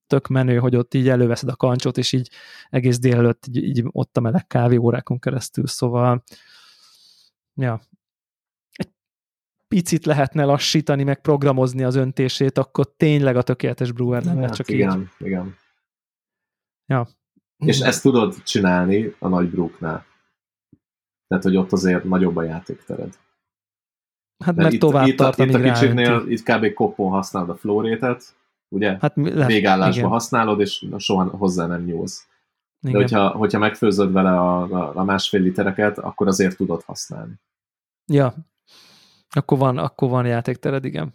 B: tök menő, hogy ott így előveszed a kancsot, és így egész délelőtt így, így ott a meleg kávé órákon keresztül, szóval ja, egy picit lehetne lassítani, meg programozni az öntését, akkor tényleg a tökéletes brewer lenne, hát csak
A: igen,
B: így.
A: Igen,
B: Ja.
A: És ezt tudod csinálni a nagy brúknál. Tehát, hogy ott azért nagyobb a játéktered.
B: Hát mert, mert itt, tovább
A: itt,
B: tart,
A: itt a kicsiknél, itt kb. koppon használod a flórétet, ugye? Hát igen. használod, és soha hozzá nem nyúlsz. De igen. hogyha, hogyha megfőzöd vele a, a, a másfél litereket, akkor azért tudod használni.
B: Ja, akkor van, akkor van játéktered, igen.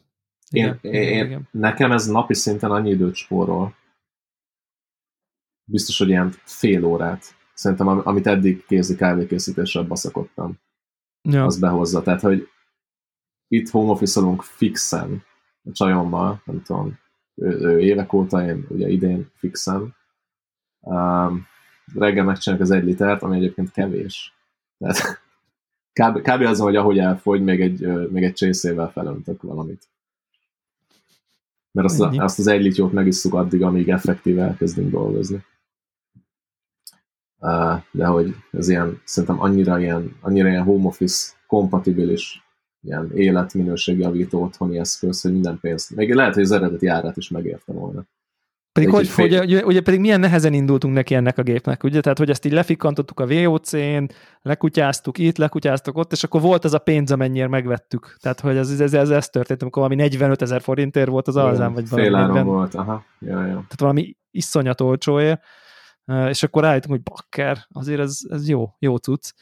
A: Igen, én, én, igen. Nekem ez napi szinten annyi időt spórol, biztos, hogy ilyen fél órát. Szerintem, amit eddig kézi kávékészítéssel baszakodtam, ja. az behozza. Tehát, hogy itt home office fixen a csajommal, nem tudom, ő, ő évek óta, én ugye idén fixen. Um, reggel megcsináljuk az egy litert, ami egyébként kevés. Tehát kb, kb. az, hogy ahogy elfogy, még egy, még egy csészével felöntök valamit. Mert azt, azt az egy lityót megisszuk addig, amíg effektíve elkezdünk dolgozni. De hogy ez ilyen, szerintem annyira ilyen, annyira ilyen home office kompatibilis ilyen életminőségjavító otthoni eszköz, hogy minden pénzt, még lehet, hogy az eredeti árát is megérte volna.
B: Pedig hogy, fél... ugye, ugye, ugye, pedig milyen nehezen indultunk neki ennek a gépnek, ugye? Tehát, hogy ezt így lefikantottuk a VOC-n, lekutyáztuk itt, lekutyáztuk ott, és akkor volt az a pénz, amennyire megvettük. Tehát, hogy ez, ez, ez, ez történt, amikor valami 45 ezer forintért volt az alzán, vagy valami.
A: Fél 40, volt, aha. Ja, ja.
B: Tehát valami iszonyat olcsóért, és akkor rájöttünk, hogy bakker, azért ez, ez jó, jó cucc.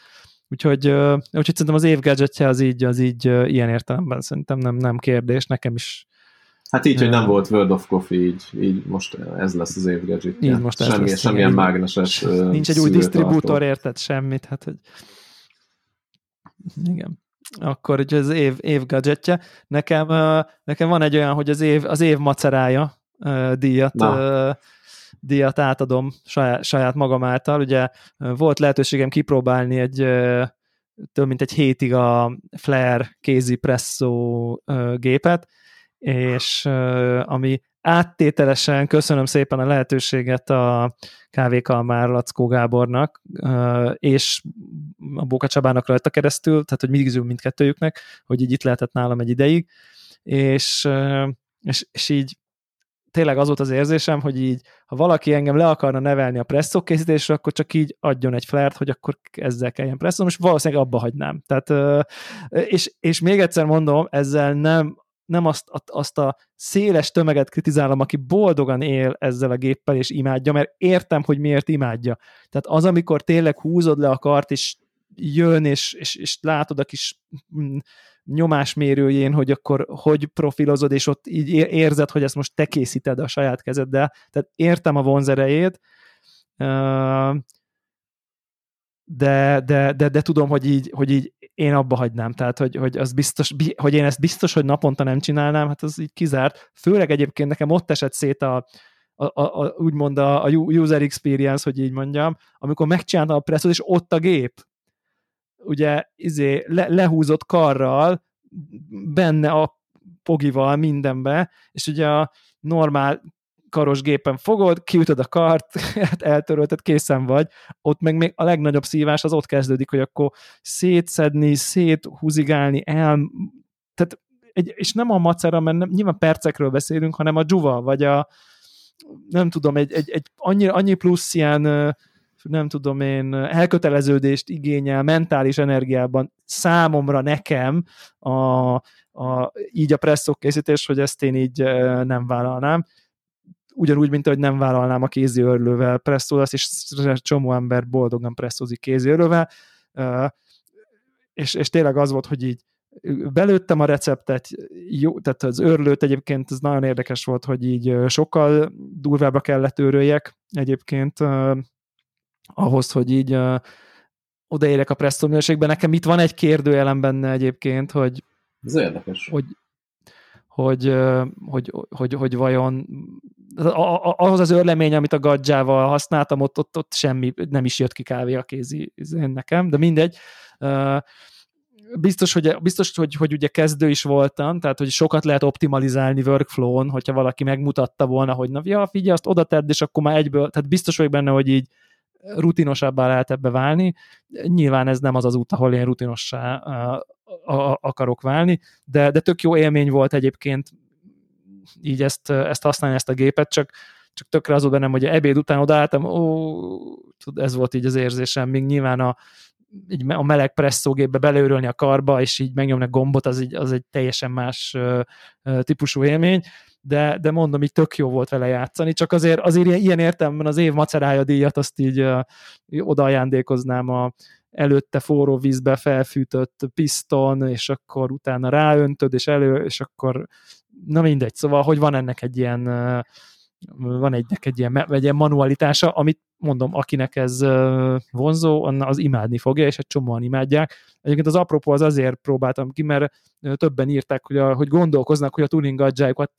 B: Úgyhogy, úgyhogy szerintem az év gadgetje az így, az így ilyen értelemben szerintem nem, nem kérdés, nekem is
A: Hát így, hogy nem volt World of Coffee, így, így most ez lesz az év gadget. Így most Semmi, lesz, semmilyen igen. mágneses
B: Nincs egy új disztribútor, érted semmit, hát hogy igen. Akkor ugye az év, év gadgetje. Nekem, nekem van egy olyan, hogy az év, az év macerája díjat Na díjat átadom saját, saját magam által. Ugye volt lehetőségem kipróbálni egy több mint egy hétig a Flair kézi presszó gépet, és ami áttételesen köszönöm szépen a lehetőséget a kávékalmár Lackó Gábornak, és a Bóka Csabának rajta keresztül, tehát hogy mindig mindkettőjüknek, hogy így itt lehetett nálam egy ideig, és, és, és így tényleg az volt az érzésem, hogy így, ha valaki engem le akarna nevelni a presszó készítésre, akkor csak így adjon egy flert, hogy akkor ezzel kelljen presszó, és valószínűleg abba hagynám. Tehát, és, és még egyszer mondom, ezzel nem nem azt, azt a széles tömeget kritizálom, aki boldogan él ezzel a géppel, és imádja, mert értem, hogy miért imádja. Tehát az, amikor tényleg húzod le a kart, és jön, és, és, és látod a kis mm, nyomásmérőjén, hogy akkor hogy profilozod, és ott így érzed, hogy ezt most te készíted a saját kezeddel. Tehát értem a vonzerejét, de, de, de, de tudom, hogy így, hogy így én abba hagynám, tehát hogy, hogy, az biztos, hogy én ezt biztos, hogy naponta nem csinálnám, hát az így kizárt. Főleg egyébként nekem ott esett szét a, a, a, a úgymond a, a user experience, hogy így mondjam, amikor megcsináltam a presszot, és ott a gép, ugye izé, le, lehúzott karral, benne a pogival mindenbe, és ugye a normál karos gépen fogod, kiütöd a kart, hát eltörölted, készen vagy, ott meg még a legnagyobb szívás az ott kezdődik, hogy akkor szétszedni, széthúzigálni, el, tehát egy, és nem a macera, mert nem, nyilván percekről beszélünk, hanem a dzsuva, vagy a nem tudom, egy, egy, egy annyi, annyi plusz ilyen nem tudom én, elköteleződést igényel mentális energiában számomra, nekem a, a, így a presszok készítés, hogy ezt én így nem vállalnám. Ugyanúgy, mint ahogy nem vállalnám a kézi örlővel presszózást, és csomó ember boldogan presszózik kézi örlővel, és, és tényleg az volt, hogy így belőttem a receptet, jó, tehát az örlőt egyébként ez nagyon érdekes volt, hogy így sokkal durvábbra kellett őröljek egyébként, ahhoz, hogy így uh, odaérek a presszó minőségben. Nekem itt van egy kérdőjelem benne egyébként, hogy
A: ez érdekes.
B: Hogy, hogy, hogy, hogy, hogy vajon ahhoz az örlemény, amit a gadzsával használtam, ott, ott, ott semmi, nem is jött ki kávé a kézi nekem, de mindegy. Biztos, hogy, biztos hogy, hogy ugye kezdő is voltam, tehát hogy sokat lehet optimalizálni workflow-on, hogyha valaki megmutatta volna, hogy na, ja, figyelj, azt oda tedd, és akkor már egyből, tehát biztos vagyok benne, hogy így rutinosabbá lehet ebbe válni. Nyilván ez nem az az út, ahol én rutinossá akarok válni, de, de tök jó élmény volt egyébként így ezt, ezt használni, ezt a gépet, csak, csak tökre az bennem, hogy ebéd után odaálltam, ó, ez volt így az érzésem, még nyilván a, így a meleg presszógépbe beleőrölni a karba, és így megnyomni a gombot, az egy, az egy teljesen más típusú élmény de, de mondom, így tök jó volt vele játszani, csak azért, azért ilyen, értelemben az év macerája díjat azt így ajándékoznám a előtte forró vízbe felfűtött piszton, és akkor utána ráöntöd, és elő, és akkor na mindegy, szóval, hogy van ennek egy ilyen van egynek egy ilyen, egy ilyen manualitása, amit mondom, akinek ez vonzó, az imádni fogja, és egy csomóan imádják. Egyébként az apropó az azért próbáltam ki, mert többen írták, hogy, a, hogy gondolkoznak, hogy a tuning adjájukat,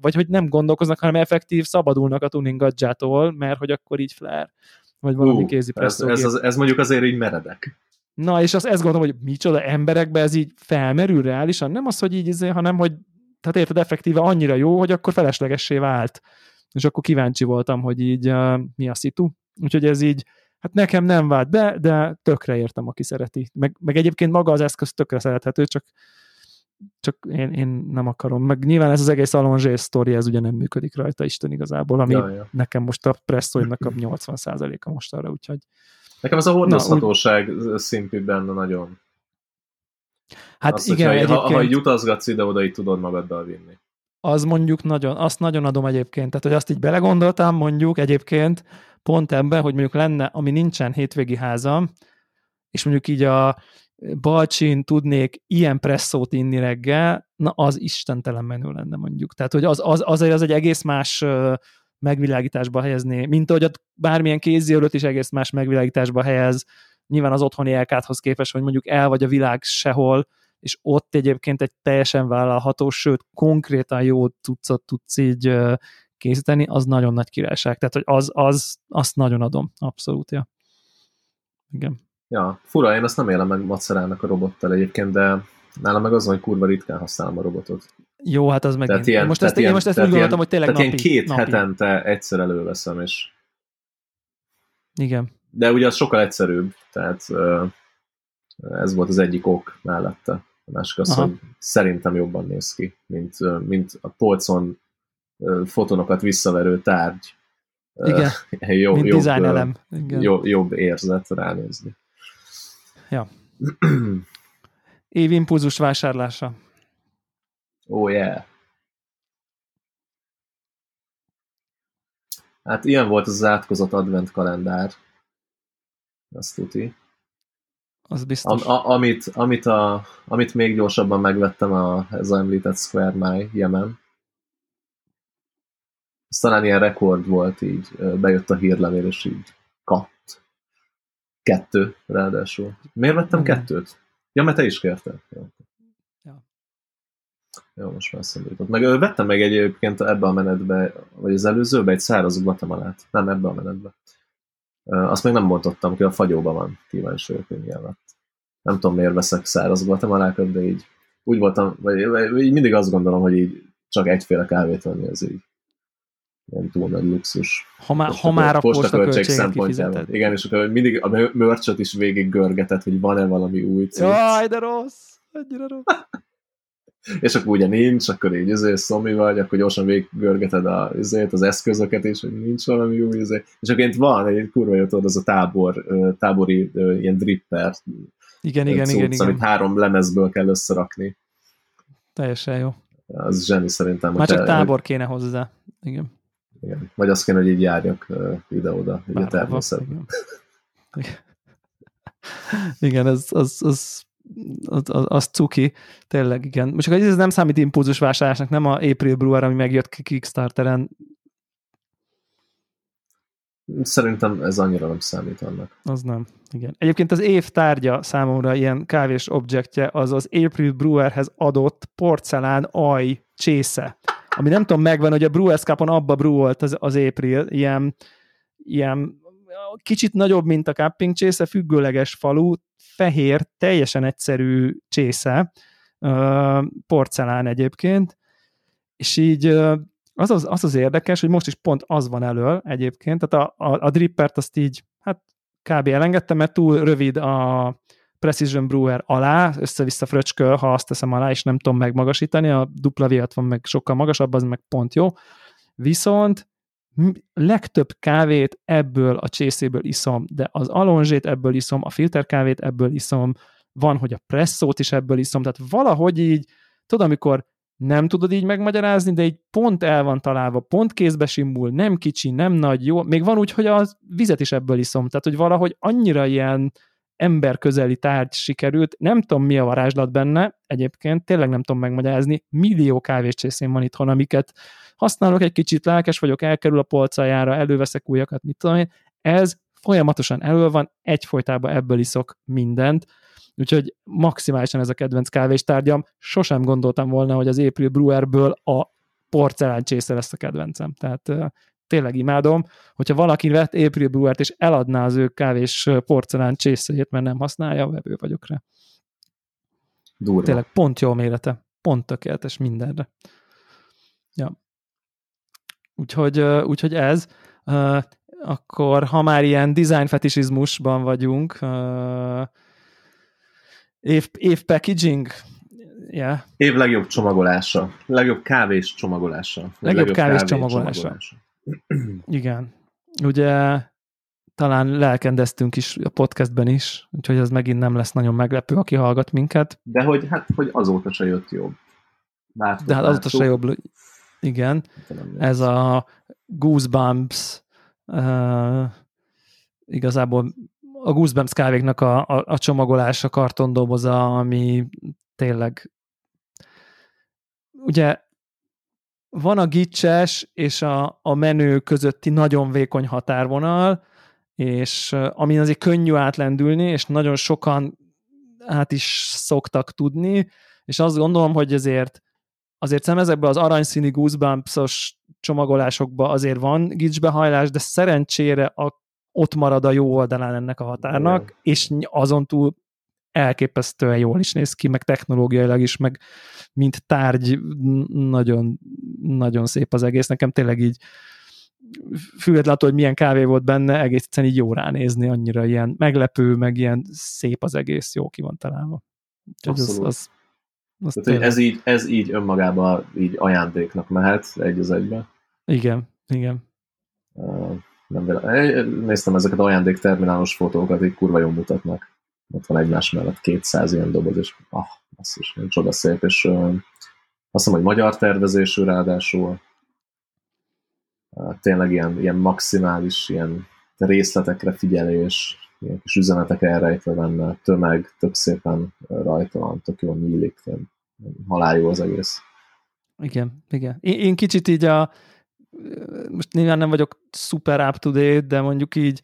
B: vagy hogy nem gondolkoznak, hanem effektív szabadulnak a tuning adjától, mert hogy akkor így flare, vagy valami uh, kézi
A: ez, ez, az, ez mondjuk azért így meredek.
B: Na, és azt, ezt gondolom, hogy micsoda emberekbe ez így felmerül reálisan, nem az, hogy így, izé, hanem hogy tehát érted, effektíve annyira jó, hogy akkor feleslegessé vált. És akkor kíváncsi voltam, hogy így uh, mi a szitu. Úgyhogy ez így, hát nekem nem vált be, de tökre értem, aki szereti. Meg, meg egyébként maga az eszköz tökre szerethető, csak csak én, én nem akarom. Meg nyilván ez az egész Alonzsé sztori, ez ugye nem működik rajta Isten igazából, ami ja, ja. nekem most a presszóimnak a 80%-a most arra, úgyhogy
A: Nekem az a hordozhatóság szintű benne nagyon.
B: Hát azt, igen, hogyha,
A: egyébként... Ha, ha utazgatsz ide-oda, így tudod magaddal vinni.
B: Az mondjuk nagyon, azt nagyon adom egyébként. Tehát, hogy azt így belegondoltam, mondjuk egyébként pont ebben, hogy mondjuk lenne, ami nincsen hétvégi házam, és mondjuk így a balcsin tudnék ilyen presszót inni reggel, na az istentelen menő lenne mondjuk. Tehát, hogy az, az, azért az egy egész más megvilágításba helyezni, mint ahogy bármilyen kézjelölt is egész más megvilágításba helyez, nyilván az otthoni elkáthoz képest, hogy mondjuk el vagy a világ sehol, és ott egyébként egy teljesen vállalható, sőt, konkrétan jó tucat tudsz így készíteni, az nagyon nagy királyság. Tehát, hogy az, az, azt nagyon adom, abszolút, ja. Igen.
A: Ja, fura, én azt nem élem meg macerának a robottal egyébként, de nálam meg az van, hogy kurva ritkán használom a robotot.
B: Jó, hát az meg. Tehát ilyen, most ezt, ilyen, én most ezt úgy gondoltam, hogy tényleg
A: tehát napi. ilyen két napi. hetente egyszer előveszem, és...
B: Igen.
A: De ugye az sokkal egyszerűbb, tehát ez volt az egyik ok mellette. A másik az, Aha. hogy szerintem jobban néz ki, mint, mint a polcon fotonokat visszaverő tárgy.
B: Igen,
A: jobb, mint jobb, elem. Igen. Jobb, jobb érzet ránézni.
B: Ja. Év impulzus vásárlása.
A: Oh yeah. Hát ilyen volt az átkozott advent kalendár. Azt tuti.
B: Az biztos.
A: Am, a, amit, amit, a, amit még gyorsabban megvettem a, ez a említett Square My Yemen. Ez talán ilyen rekord volt így, bejött a hírlevél, és így katt. Kettő, ráadásul. Miért vettem Igen. kettőt? Ja, mert te is kérted. Ja. ja. Jó, most már eszembe jutott. Meg vettem meg egyébként ebbe a menetbe, vagy az előzőbe egy száraz guatemalát. Nem ebbe a menetbe. Azt még nem bontottam ki, a fagyóban van. Kíváncsi vagyok, hogy milyen lett. Nem tudom, miért veszek száraz guatemalákat, de így úgy voltam, vagy, így mindig azt gondolom, hogy így csak egyféle kávét venni, az így ilyen túl nagy luxus.
B: Ha, má, ha már a postaköltség szempontjából.
A: Igen, és akkor mindig a mörcsöt is végig görgetett, hogy van-e valami új
B: cikk. Jaj, de rossz! Ennyire rossz.
A: És akkor ugye nincs, akkor így izé, szomi vagy, akkor gyorsan végiggörgeted a, izét, az eszközöket is, hogy nincs valami új izé. És akkor van egy kurva jó tudod, az a tábor, tábori ilyen dripper.
B: Igen, igen, cucc, igen, igen.
A: Amit három lemezből kell összerakni.
B: Teljesen jó.
A: Az zseni szerintem.
B: Már csak tábor kéne hozzá. Igen.
A: Igen. Vagy azt kéne, hogy így járjak ide-oda, így a természetben.
B: Igen. igen, ez, az, az, az, az, az cuki, tényleg igen. Most ez nem számít impulzus vásárlásnak, nem a April Brewer, ami megjött Kickstarteren.
A: Szerintem ez annyira nem számít annak.
B: Az nem, igen. Egyébként az év tárgya számomra ilyen kávés objektje az az April Brewerhez adott porcelán aj csésze ami nem tudom, megvan, hogy a Brewers Cup-on abba brewolt az, az April, ilyen, ilyen kicsit nagyobb, mint a cupping csésze, függőleges falu, fehér, teljesen egyszerű csésze, porcelán egyébként, és így az az, az az érdekes, hogy most is pont az van elől egyébként, tehát a, a, a drippert azt így, hát kb. elengedtem, mert túl rövid a, Precision Brewer alá, össze-vissza fröcsköl, ha azt teszem alá, és nem tudom megmagasítani, a dupla v van meg sokkal magasabb, az meg pont jó. Viszont legtöbb kávét ebből a csészéből iszom, de az alonzsét ebből iszom, a filterkávét ebből iszom, van, hogy a presszót is ebből iszom, tehát valahogy így, tudod, amikor nem tudod így megmagyarázni, de így pont el van találva, pont kézbe simul, nem kicsi, nem nagy, jó. Még van úgy, hogy a vizet is ebből iszom, tehát hogy valahogy annyira ilyen emberközeli tárgy sikerült. Nem tudom, mi a varázslat benne, egyébként tényleg nem tudom megmagyarázni. Millió kávéscsészén van itthon, amiket használok egy kicsit, lelkes vagyok, elkerül a polcajára, előveszek újakat, mit tudom én. Ez folyamatosan elő van, egyfolytában ebből iszok mindent, úgyhogy maximálisan ez a kedvenc kávéstárgyam. Sosem gondoltam volna, hogy az April Brewerből a porcelán csésze lesz a kedvencem. Tehát tényleg imádom. Hogyha valaki vett April Brewert és eladná az ő kávés porcelán csészét, mert nem használja, vevő vagyok rá. Durva. Tényleg pont jó mérete. Pont tökéletes mindenre. Ja. Úgyhogy, úgyhogy ez. Akkor, ha már ilyen design fetisizmusban vagyunk, év, év packaging, yeah.
A: Év legjobb csomagolása. Legjobb kávés csomagolása.
B: Legjobb, legjobb kávés, kávés csomagolása. csomagolása. Igen. Ugye talán lelkendeztünk is a podcastben is, úgyhogy ez megint nem lesz nagyon meglepő, aki hallgat minket.
A: De hogy, hát, hogy azóta se jött jobb.
B: Láttuk, De hát azóta se jobb. Igen. Ez a Goosebumps uh, igazából a Goosebumps kávéknak a, a, a csomagolása, kartondoboza, ami tényleg ugye van a gicses és a, a menő közötti nagyon vékony határvonal, és ami azért könnyű átlendülni, és nagyon sokan át is szoktak tudni, és azt gondolom, hogy ezért azért szem ezekben az aranyszíni goosebumps csomagolásokban azért van gicsbehajlás, de szerencsére a, ott marad a jó oldalán ennek a határnak, Igen. és azon túl elképesztően jól is néz ki, meg technológiailag is, meg mint tárgy nagyon, nagyon szép az egész. Nekem tényleg így függetlenül hogy milyen kávé volt benne, egész egyszerűen így jó ránézni, annyira ilyen meglepő, meg ilyen szép az egész, jó ki van találva.
A: az, az, az Tehát, ez, így, ez így önmagában így ajándéknak mehet egy az egybe.
B: Igen, igen.
A: Uh, nem Néztem ezeket ajándékterminálos fotókat, így kurva jól mutatnak ott van egymás mellett 200 ilyen doboz, és ah, basszus, nem csoda szép, és uh, azt hiszem, hogy magyar tervezésű ráadásul, uh, tényleg ilyen, ilyen maximális, ilyen részletekre figyelés, ilyen kis üzenetek elrejtve benne, tömeg, tök szépen rajta van, tök jól nyílik, halál az egész.
B: Igen, igen. Én, én kicsit így a, most nyilván nem vagyok super up to date, de mondjuk így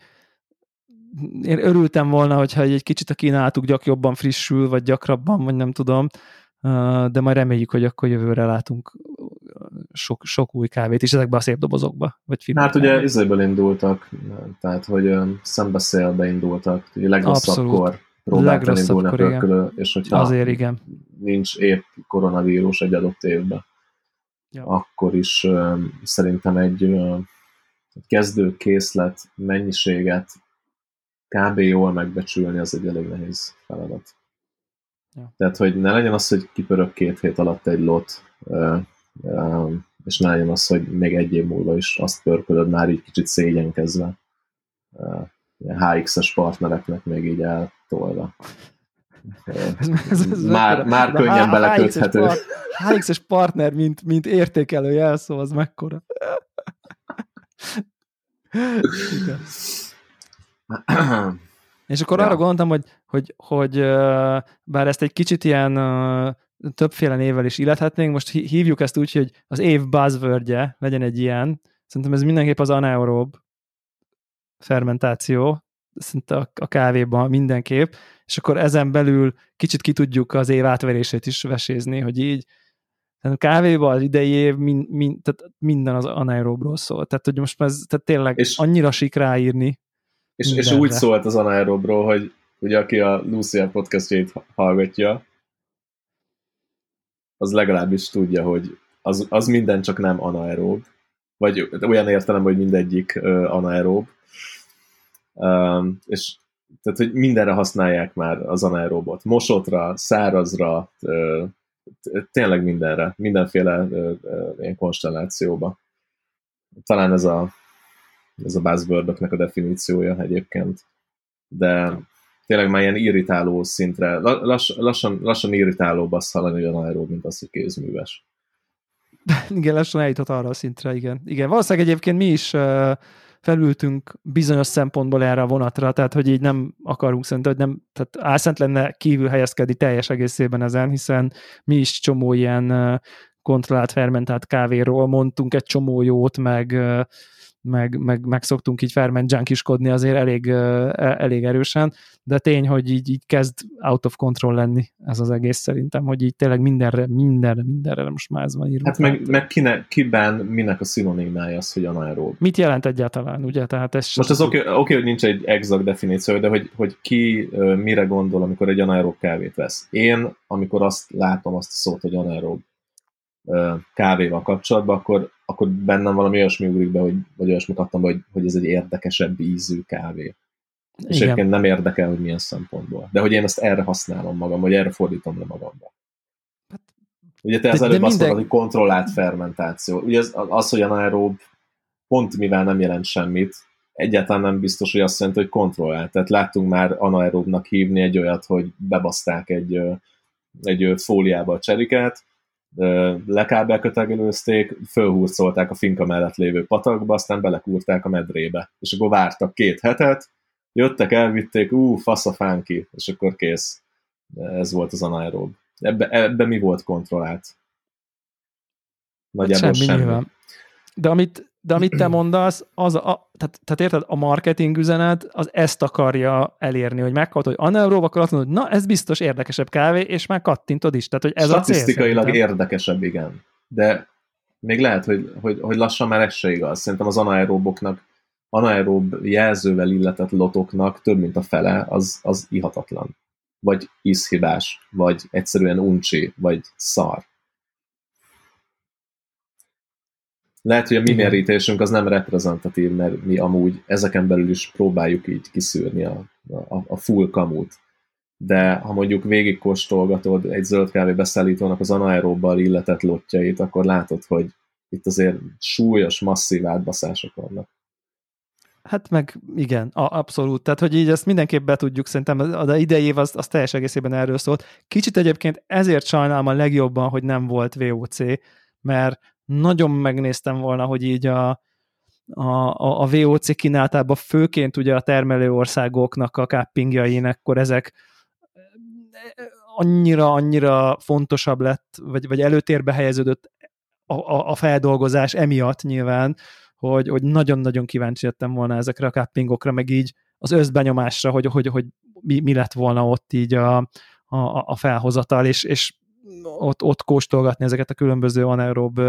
B: én örültem volna, hogyha egy kicsit a kínálatuk gyak jobban frissül, vagy gyakrabban, vagy nem tudom, de majd reméljük, hogy akkor jövőre látunk sok, sok új kávét is ezekbe a szép dobozokba. Vagy
A: hát ugye izéből indultak, tehát hogy szembeszélbe indultak, ugye legrosszabbkor próbáltan indulni a pörkölő, és hogyha
B: Azért igen.
A: nincs épp koronavírus egy adott évben, ja. akkor is uh, szerintem egy uh, kezdő készlet mennyiséget kb. jól megbecsülni, az egy elég nehéz feladat. Ja. Tehát, hogy ne legyen az, hogy kipörög két hét alatt egy lot, és ne az, hogy még egy év múlva is azt pörkölöd már így kicsit szégyenkezve. HX-es partnereknek még így eltolva. Ez, ez, ez már, már könnyen beleköthető.
B: HX-es partner, mint, mint értékelő jelszó, az mekkora. Igen. És akkor ja. arra gondoltam, hogy, hogy, hogy bár ezt egy kicsit ilyen többféle névvel is illethetnénk, most hívjuk ezt úgy, hogy az év buzzwordje legyen egy ilyen. Szerintem ez mindenképp az anaerob fermentáció, szinte a, a kávéban mindenképp, és akkor ezen belül kicsit ki tudjuk az év átverését is vesézni, hogy így a kávéban az idei év min, min, tehát minden az anaerobról szól. Tehát, hogy most ez tehát tényleg és annyira sik ráírni,
A: és, és úgy szólt az anaerobról, hogy ugye aki a Lucia podcastjét hallgatja, az legalábbis tudja, hogy az, az minden csak nem anaerob, vagy olyan értelem, hogy mindegyik uh, anaerob, um, és tehát, hogy mindenre használják már az anaerobot. Mosotra, szárazra, tényleg mindenre, mindenféle ilyen konstellációba. Talán ez a ez a buzzword a definíciója egyébként. De tényleg már ilyen irritáló szintre, lass, lassan, lassan irritálóbb azt hallani, hogy anaerób, mint az, hogy kézműves.
B: igen, lassan eljutott arra a szintre, igen. Igen, valószínűleg egyébként mi is uh, felültünk bizonyos szempontból erre a vonatra, tehát hogy így nem akarunk szerintem, hogy nem, tehát álszent lenne kívül helyezkedni teljes egészében ezen, hiszen mi is csomó ilyen kontrollált fermentált kávéról mondtunk egy csomó jót, meg meg, meg, meg szoktunk így ferment junkiskodni azért elég, e, elég erősen, de tény, hogy így, így kezd out of control lenni ez az egész szerintem, hogy így tényleg mindenre, mindenre, mindenre most már ez van írva.
A: Hát meg, meg kine, kiben, minek a szinonimája az, hogy anaerób.
B: Mit jelent egyáltalán, ugye? Tehát ez
A: most az oké, okay, okay, hogy nincs egy exakt definíció, de hogy, hogy ki mire gondol, amikor egy anaerób kávét vesz. Én, amikor azt látom, azt a szót, hogy anaerób kávéval kapcsolatban, akkor, akkor bennem valami olyasmi ugrik be, hogy, vagy olyasmit adtam hogy, hogy ez egy érdekesebb ízű kávé. Igen. És egyébként nem érdekel, hogy milyen szempontból. De hogy én ezt erre használom magam, vagy erre fordítom le magamba. Hát, Ugye te az előbb azt minden... mondtad, hogy kontrollált fermentáció. Ugye az, az hogy anaerób pont mivel nem jelent semmit, egyáltalán nem biztos, hogy azt jelenti, hogy kontrollált. Tehát láttunk már anaeróbnak hívni egy olyat, hogy bebaszták egy, egy fóliába a cserikát, lekábelkötegelőzték, fölhúzolták a finka mellett lévő patakba, aztán belekúrták a medrébe. És akkor vártak két hetet, jöttek, elvitték, ú, fasz a fánki, és akkor kész. Ez volt az anaerób. Ebbe, ebbe mi volt kontrollált?
B: Nagyjából semmi. semmi. Nyilván. De amit de amit te mondasz, az a, tehát, tehát érted, a marketing üzenet az ezt akarja elérni, hogy megkapod, hogy anaeróbb, akkor azt mondod, hogy na, ez biztos érdekesebb kávé, és már kattintod is. Tehát, hogy ez
A: Statisztikailag a cél, érdekesebb, igen. De még lehet, hogy, hogy, hogy lassan már ez se igaz. Szerintem az anaeróboknak, anaerób jelzővel illetett lotoknak több mint a fele, az, az ihatatlan. Vagy ízhibás, vagy egyszerűen uncsi, vagy szar. Lehet, hogy a mi merítésünk az nem reprezentatív, mert mi amúgy ezeken belül is próbáljuk így kiszűrni a, a, a full kamut. De ha mondjuk végigkóstolgatod egy zöld kávé beszállítónak az anaeróbbal illetett lottjait, akkor látod, hogy itt azért súlyos, masszív átbaszások vannak.
B: Hát meg igen, a, abszolút. Tehát, hogy így ezt mindenképp be tudjuk, szerintem az idei év az, az teljes egészében erről szólt. Kicsit egyébként ezért sajnálom a legjobban, hogy nem volt VOC, mert nagyon megnéztem volna, hogy így a, a, a VOC kínáltában főként ugye a termelő országoknak a cappingjain, akkor ezek annyira, annyira fontosabb lett, vagy, vagy előtérbe helyeződött a, a, a feldolgozás emiatt nyilván, hogy, hogy nagyon-nagyon kíváncsi lettem volna ezekre a cappingokra, meg így az összbenyomásra, hogy, hogy, hogy mi, mi lett volna ott így a, a, a felhozatal, és, és ott, ott kóstolgatni ezeket a különböző anaerob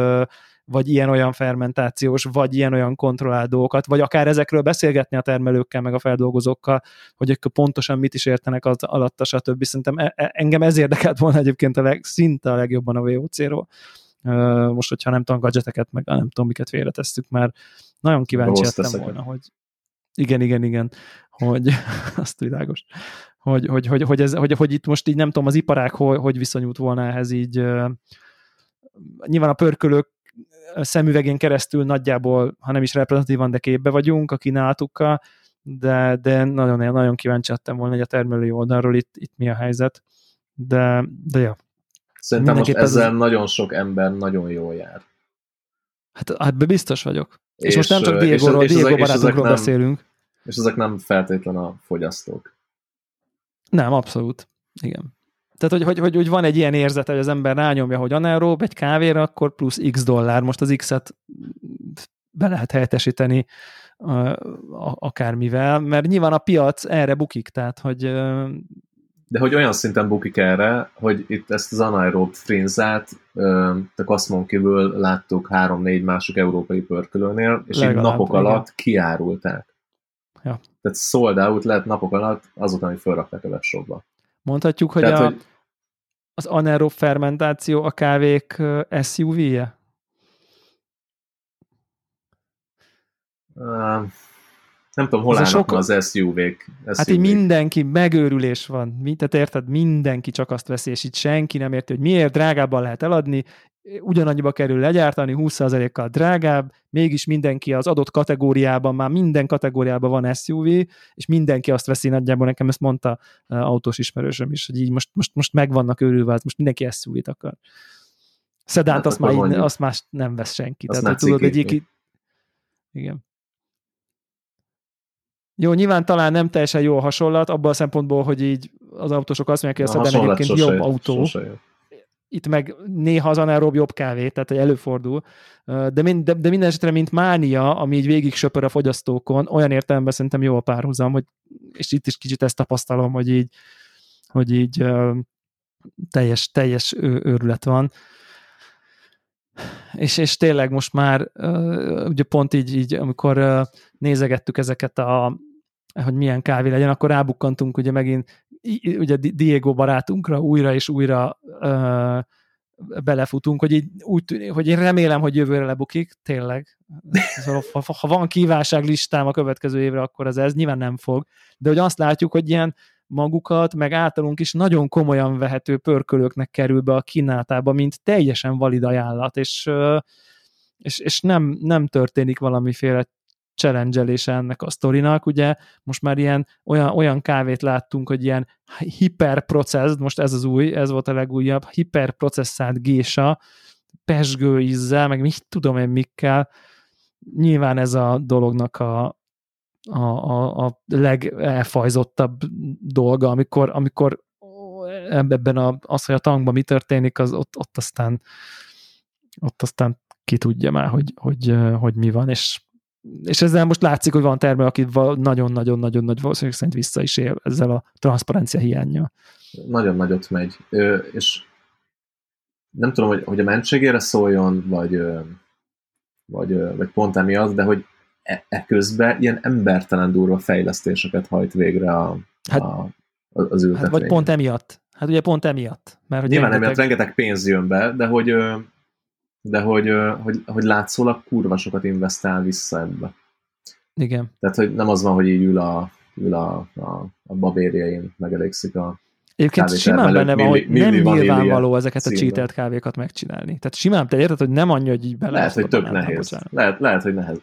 B: vagy ilyen-olyan fermentációs, vagy ilyen-olyan kontrollált dolgokat, vagy akár ezekről beszélgetni a termelőkkel, meg a feldolgozókkal, hogy ők pontosan mit is értenek az alatta, stb. Szerintem e, e, engem ez érdekelt volna egyébként a leg, szinte a legjobban a VOC-ról. Most, hogyha nem tudom, gadgeteket, meg nem tudom, miket félretesszük, mert nagyon kíváncsi lettem volna, hogy igen, igen, igen, hogy azt világos, hogy, hogy, hogy, hogy, ez, hogy, hogy itt most így nem tudom, az iparák hogy, hogy viszonyult volna ehhez így nyilván a pörkölők szemüvegén keresztül nagyjából, ha nem is reprezentatívan, de képbe vagyunk a kínálatukkal, de, de nagyon, nagyon kíváncsi lettem volna, hogy a termelői oldalról itt, itt mi a helyzet, de, de ja.
A: Szerintem most ezzel az... nagyon sok ember nagyon jól jár.
B: Hát, hát biztos vagyok. És, és most nem csak Diego-ról, Diego barátunkról beszélünk.
A: És ezek nem feltétlen a fogyasztók.
B: Nem, abszolút. Igen. Tehát, hogy, hogy, hogy, hogy van egy ilyen érzete, hogy az ember rányomja, hogy anaerób egy kávéra, akkor plusz x dollár. Most az x-et be lehet helyettesíteni akármivel, mert nyilván a piac erre bukik, tehát, hogy
A: de hogy olyan szinten bukik erre, hogy itt ezt az anaerób frinzát, a Kaszmon kívül láttuk három-négy másik európai pörkölőnél, és Legalább, így napok igen. alatt kiárulták. Ja. Tehát sold out lett napok alatt azután, hogy felrakták a webshopba.
B: Mondhatjuk, hogy, Tehát, a, hogy az anaerob fermentáció a kávék SUV-je?
A: Uh, nem tudom, hol az állnak sok... az SUV-k. SUV
B: hát így mindenki, megőrülés van. Mi, tehát érted, mindenki csak azt veszi, és itt senki nem érti, hogy miért drágábban lehet eladni, ugyanannyiba kerül legyártani, 20%-kal drágább, mégis mindenki az adott kategóriában, már minden kategóriában van SUV, és mindenki azt veszi nagyjából, nekem ezt mondta uh, autós ismerősöm is, hogy így most, most, most megvannak őrülve, most mindenki SUV-t akar. Szedánt hát azt, már, azt más nem vesz senki. Azt Tehát, tudod, egyik, igen. Jó, nyilván talán nem teljesen jó a hasonlat, abban a szempontból, hogy így az autósok azt mondják, hogy a Sedan egyébként jobb autó. Sose Itt meg néha az anaerob jobb kávé, tehát hogy előfordul. De, mind, de, de minden esetre, mint mánia, ami így végig söpör a fogyasztókon, olyan értelemben szerintem jó a párhuzam, hogy, és itt is kicsit ezt tapasztalom, hogy így, hogy így teljes, teljes őrület van. És, és tényleg most már ugye pont így, így amikor nézegettük ezeket a hogy milyen kávé legyen, akkor rábukkantunk ugye megint ugye Diego barátunkra újra és újra uh, belefutunk, hogy így úgy tűnik, hogy én remélem, hogy jövőre lebukik, tényleg. Szóval, ha, ha van kívánságlistám a következő évre, akkor az ez nyilván nem fog. De hogy azt látjuk, hogy ilyen magukat, meg általunk is nagyon komolyan vehető pörkölőknek kerül be a kínálatába, mint teljesen valid ajánlat, és, és, és nem, nem történik valamiféle challenge ennek a sztorinak, ugye most már ilyen olyan, olyan kávét láttunk, hogy ilyen hiperprocessz, most ez az új, ez volt a legújabb, hiperprocesszált gésa, pesgő ízzel, meg mit tudom én mikkel, nyilván ez a dolognak a, a, a, a legelfajzottabb dolga, amikor, amikor ebben a, az, hogy a tankban mi történik, az ott, ott aztán ott aztán ki tudja már, hogy, hogy, hogy mi van, és és ezzel most látszik, hogy van termelő, aki nagyon-nagyon-nagyon nagy valószínűleg szerint vissza is él ezzel a transzparencia hiánya.
A: Nagyon nagyot megy, és nem tudom, hogy, hogy a mentségére szóljon, vagy, vagy, vagy pont emiatt, de hogy e, e ilyen embertelen durva fejlesztéseket hajt végre a, hát, a, az ültetvény. Hát
B: vagy pont emiatt. Hát ugye pont emiatt.
A: Mert, hogy Nyilván rengeteg... emiatt rengeteg pénz jön be, de hogy, de hogy, hogy, hogy látszólag kurva sokat investál vissza ebbe.
B: Igen.
A: Tehát, hogy nem az van, hogy így ül a, ül a, a, a babérjain, megelégszik a
B: Egyébként simán benne van, hogy nem nyilvánvaló ezeket a cheatelt kávékat megcsinálni. Tehát simán, te érted, hogy nem annyi, hogy így bele
A: Lehet, hogy tök nehéz. Lehet, lehet, hogy nehéz.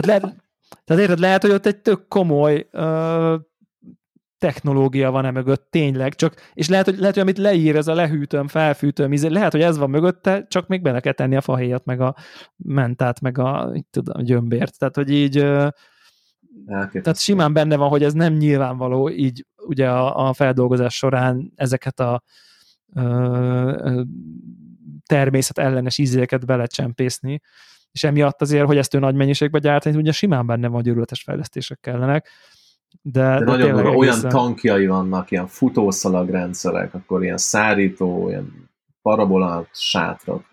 B: Tehát, lehet, tehát érted, lehet, hogy ott egy tök komoly uh, technológia van-e mögött tényleg, csak, és lehet, hogy, lehet, hogy amit leír, ez a lehűtöm, felfűtöm, izé, lehet, hogy ez van mögötte, csak még bele kell tenni a fahéjat, meg a mentát, meg a, tudom, gyömbért. Tehát, hogy így Elképesztő. tehát simán benne van, hogy ez nem nyilvánvaló így ugye a, a feldolgozás során ezeket a ö, természet ellenes ízéket belecsempészni, és emiatt azért, hogy ezt ő nagy mennyiségben gyártani, ugye simán benne van, hogy fejlesztések kellenek de, de,
A: de nagyon durva, olyan tankjai vannak, ilyen futószalagrendszerek, akkor ilyen szárító, ilyen parabolát sátrak,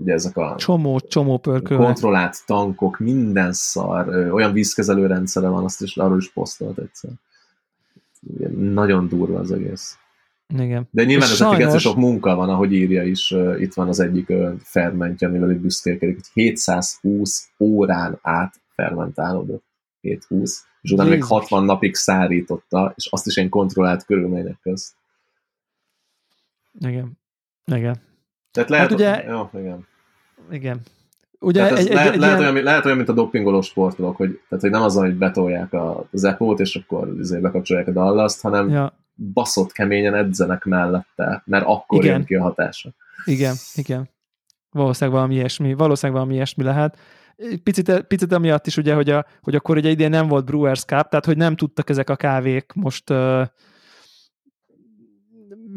A: ugye ezek a
B: csomó, csomó pörkölt.
A: kontrollált tankok, minden szar, olyan vízkezelő rendszere van, azt is arról is posztolt egyszer. Ugye, nagyon durva az egész.
B: Igen.
A: De nyilván ez sajnos... sok munka van, ahogy írja is, itt van az egyik fermentje, amivel itt büszkélkedik, hogy 720 órán át fermentálódott. 720 és utána még 60 napig szárította, és azt is egy kontrollált körülmények közt.
B: Igen. Igen.
A: Tehát lehet, hát ugye, jó, igen.
B: Igen.
A: Ugye egy, egy, lehet, egy lehet, ilyen... olyan, lehet olyan, mint a dopingoló sportolók, hogy, tehát, hogy nem az, hogy betolják a, az epót, és akkor azért bekapcsolják a dallaszt, hanem ja. Baszott keményen edzenek mellette, mert akkor igen. jön ki a hatása.
B: Igen, igen. Valószínűleg valami ilyesmi, valószínűleg valami ilyesmi lehet picit, picit amiatt is ugye, hogy, a, hogy akkor ugye idén nem volt Brewers Cup, tehát hogy nem tudtak ezek a kávék most uh,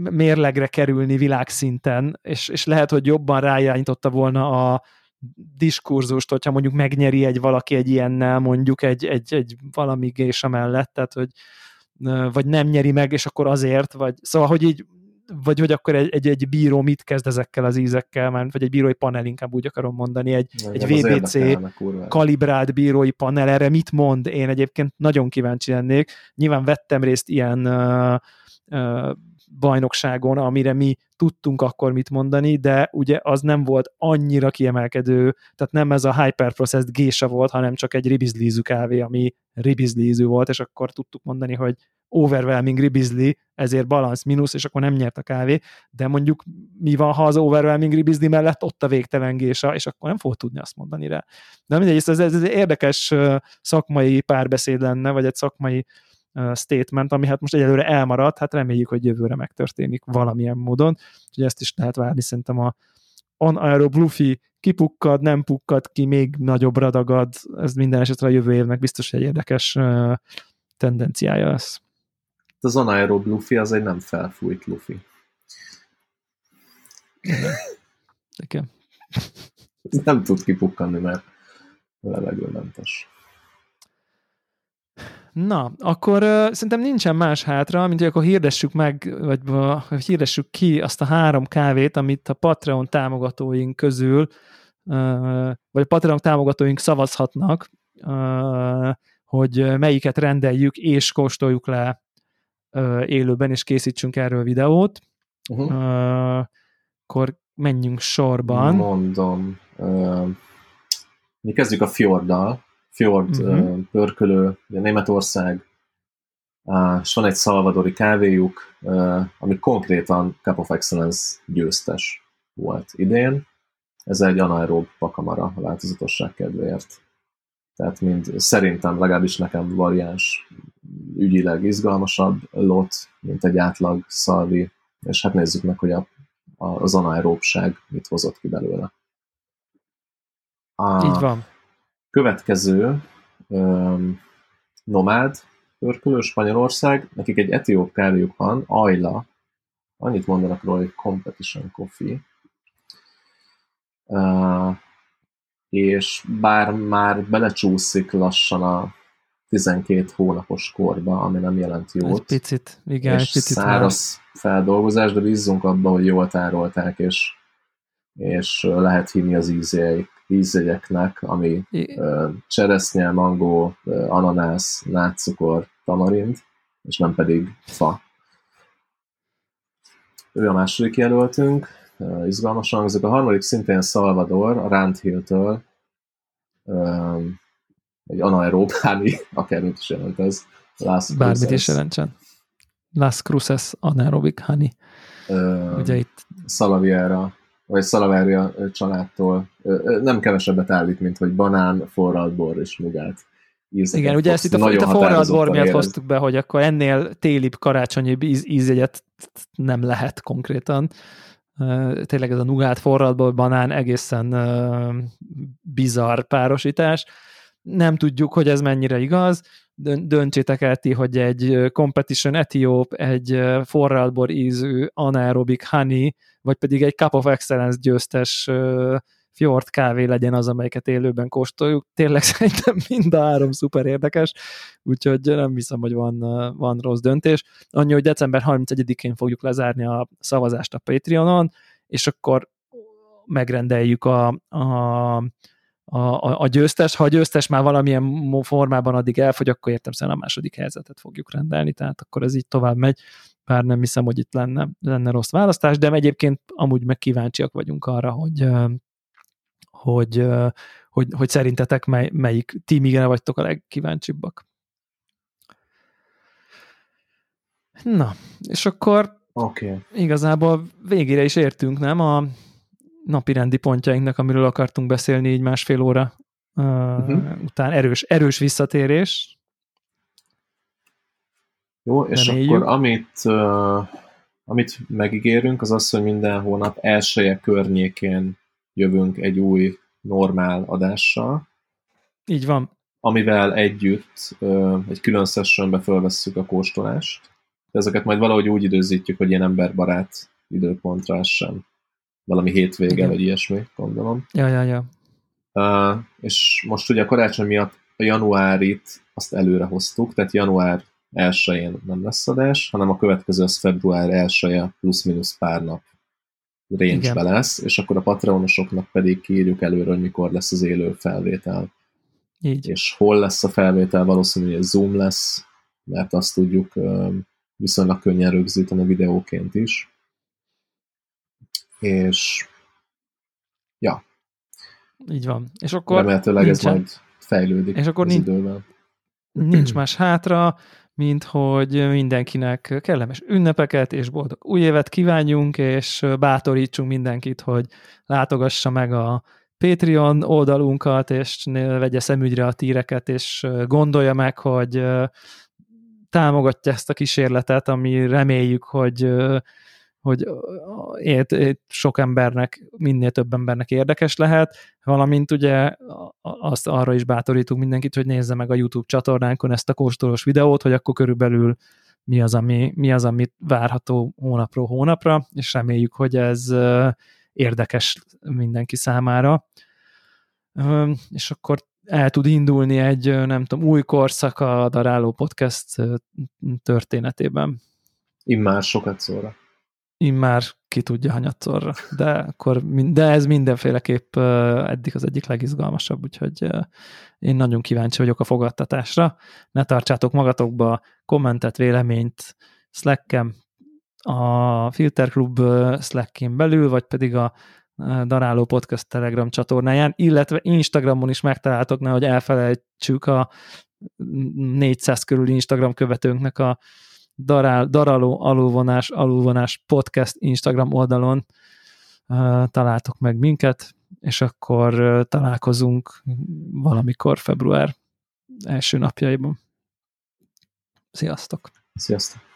B: mérlegre kerülni világszinten, és, és lehet, hogy jobban ráirányította volna a diskurzust, hogyha mondjuk megnyeri egy valaki egy ilyennel, mondjuk egy, egy, egy valami gésa mellett, tehát hogy vagy nem nyeri meg, és akkor azért, vagy szóval, hogy így vagy hogy akkor egy, egy, egy bíró mit kezd ezekkel az ízekkel, vagy egy bírói panel inkább úgy akarom mondani, egy, egy VBC kalibrált bírói panel, erre mit mond? Én egyébként nagyon kíváncsi lennék. Nyilván vettem részt ilyen uh, uh, bajnokságon, amire mi tudtunk akkor mit mondani, de ugye az nem volt annyira kiemelkedő, tehát nem ez a hyperprocessed gésa volt, hanem csak egy ribizlízű kávé, ami ribizlízű volt, és akkor tudtuk mondani, hogy overwhelming ribizli, ezért balansz mínusz, és akkor nem nyert a kávé, de mondjuk mi van, ha az overwhelming ribizli mellett ott a végtelen gésa, és akkor nem fog tudni azt mondani rá. De mindegy, ez, ez, ez egy érdekes szakmai párbeszéd lenne, vagy egy szakmai statement, ami hát most egyelőre elmaradt, hát reméljük, hogy jövőre megtörténik valamilyen módon, úgyhogy ezt is lehet várni szerintem a anaerob lufi kipukkad, nem pukkad ki, még nagyobbra dagad, ez minden esetre a jövő évnek biztos egy érdekes tendenciája lesz.
A: Az anaerob lufi az egy nem felfújt lufi.
B: Igen.
A: nem tud kipukkanni, mert levegőmentes.
B: Na, akkor uh, szerintem nincsen más hátra, mint hogy akkor hirdessük meg, vagy uh, hirdessük ki azt a három kávét, amit a Patreon támogatóink közül, uh, vagy a Patreon támogatóink szavazhatnak, uh, hogy melyiket rendeljük és kóstoljuk le uh, élőben, és készítsünk erről videót. Uh-huh. Uh, akkor menjünk sorban.
A: Mondom. Uh, mi kezdjük a Fjorddal. Fjord uh-huh. pörkölő, ugye Németország, és van egy szalvadori kávéjuk, ami konkrétan Cup of Excellence győztes volt idén. Ez egy anaerób pakamara a változatosság kedvéért. Tehát mind szerintem legalábbis nekem variáns, ügyileg izgalmasabb lot, mint egy átlag szalvi, és hát nézzük meg, hogy a, a, az anaeróbság mit hozott ki belőle.
B: A, Így van.
A: Következő um, nomád pörkölő Spanyolország, nekik egy etióp kávéjuk van, Ayla, annyit mondanak róla, hogy Competition Coffee, uh, és bár már belecsúszik lassan a 12 hónapos korba, ami nem jelent jót.
B: Egy picit, igen,
A: és
B: picit
A: száraz már. feldolgozás, de bízzunk abba, hogy jól tárolták, és, és lehet hinni az ízjeik, ízjegyeknek, ami uh, cseresznye, mangó, ananász, nátszukor, tamarind, és nem pedig fa. Ő a második jelöltünk, uh, izgalmasan hangzik. A harmadik szintén Salvador, a Rand Hill-től, egy anaerób háni, akármit is jelent ez.
B: Las Bármit is jelentsen. Las Cruces anaerobic honey.
A: Uh, Ugye itt... Salaviera vagy Szalavária családtól nem kevesebbet állít, mint hogy banán, forralt bor és nugát.
B: Ízeket Igen, ugye ezt itt a, itt a forralt bor miatt érez. hoztuk be, hogy akkor ennél télibb karácsonyi íz, ízjegyet nem lehet konkrétan. Tényleg ez a nugát, forralt bor, banán egészen bizarr párosítás. Nem tudjuk, hogy ez mennyire igaz, döntsétek el ti, hogy egy Competition Etióp, egy forralbor ízű anaerobic honey, vagy pedig egy Cup of Excellence győztes Fjord kávé legyen az, amelyiket élőben kóstoljuk. Tényleg szerintem mind a három szuper érdekes, úgyhogy nem hiszem, hogy van, van rossz döntés. Annyi, hogy december 31-én fogjuk lezárni a szavazást a Patreonon, és akkor megrendeljük a, a a, a, a győztes. Ha a győztes már valamilyen formában addig elfogy, akkor értem szerint a második helyzetet fogjuk rendelni, tehát akkor ez így tovább megy, bár nem hiszem, hogy itt lenne, lenne rossz választás, de egyébként amúgy meg kíváncsiak vagyunk arra, hogy, hogy, hogy, hogy szerintetek mely, melyik tímigre vagytok a legkíváncsibbak. Na, és akkor
A: okay.
B: igazából végére is értünk, nem? A, napi rendi pontjainknak, amiről akartunk beszélni így másfél óra uh-huh. után. Erős, erős visszatérés.
A: Jó, és Reméljük. akkor amit, uh, amit megígérünk, az az, hogy minden hónap elsője környékén jövünk egy új normál adással.
B: Így van.
A: Amivel együtt uh, egy külön sessionbe felvesszük a kóstolást. De ezeket majd valahogy úgy időzítjük, hogy ilyen emberbarát időpontra sem valami hétvége, Igen. vagy ilyesmi, gondolom.
B: Ja, ja, ja.
A: Uh, és most ugye a karácsony miatt a januárit azt előre hoztuk, tehát január 1-én nem lesz adás, hanem a következő az február 1 plusz-minusz pár nap range lesz, és akkor a patronosoknak pedig kírjuk előre, hogy mikor lesz az élő felvétel.
B: Így.
A: És hol lesz a felvétel, valószínűleg Zoom lesz, mert azt tudjuk viszonylag könnyen rögzíteni videóként is és ja.
B: Így van. És akkor
A: Remélhetőleg nincsen. ez majd fejlődik és akkor nincs, idővel.
B: Nincs más hátra, mint hogy mindenkinek kellemes ünnepeket és boldog új évet kívánjunk, és bátorítsunk mindenkit, hogy látogassa meg a Patreon oldalunkat, és vegye szemügyre a tíreket, és gondolja meg, hogy támogatja ezt a kísérletet, ami reméljük, hogy hogy ét sok embernek, minél több embernek érdekes lehet, valamint ugye azt arra is bátorítunk mindenkit, hogy nézze meg a YouTube csatornánkon ezt a kóstolós videót, hogy akkor körülbelül mi az, ami, mi az, amit várható hónapról hónapra, és reméljük, hogy ez érdekes mindenki számára. És akkor el tud indulni egy, nem tudom, új korszak a Daráló Podcast történetében.
A: Immár sokat szóra.
B: Immár ki tudja hanyatszorra, de, akkor, de ez mindenféleképp eddig az egyik legizgalmasabb, úgyhogy én nagyon kíváncsi vagyok a fogadtatásra. Ne tartsátok magatokba kommentet, véleményt Slack-en, a Filter Club Slack-én belül, vagy pedig a Daráló Podcast Telegram csatornáján, illetve Instagramon is megtaláltok, nehogy elfelejtsük a 400 körül Instagram követőnknek a darál, daráló alulvonás, alulvonás podcast Instagram oldalon találtok meg minket, és akkor találkozunk valamikor február első napjaiban. Sziasztok!
A: Sziasztok!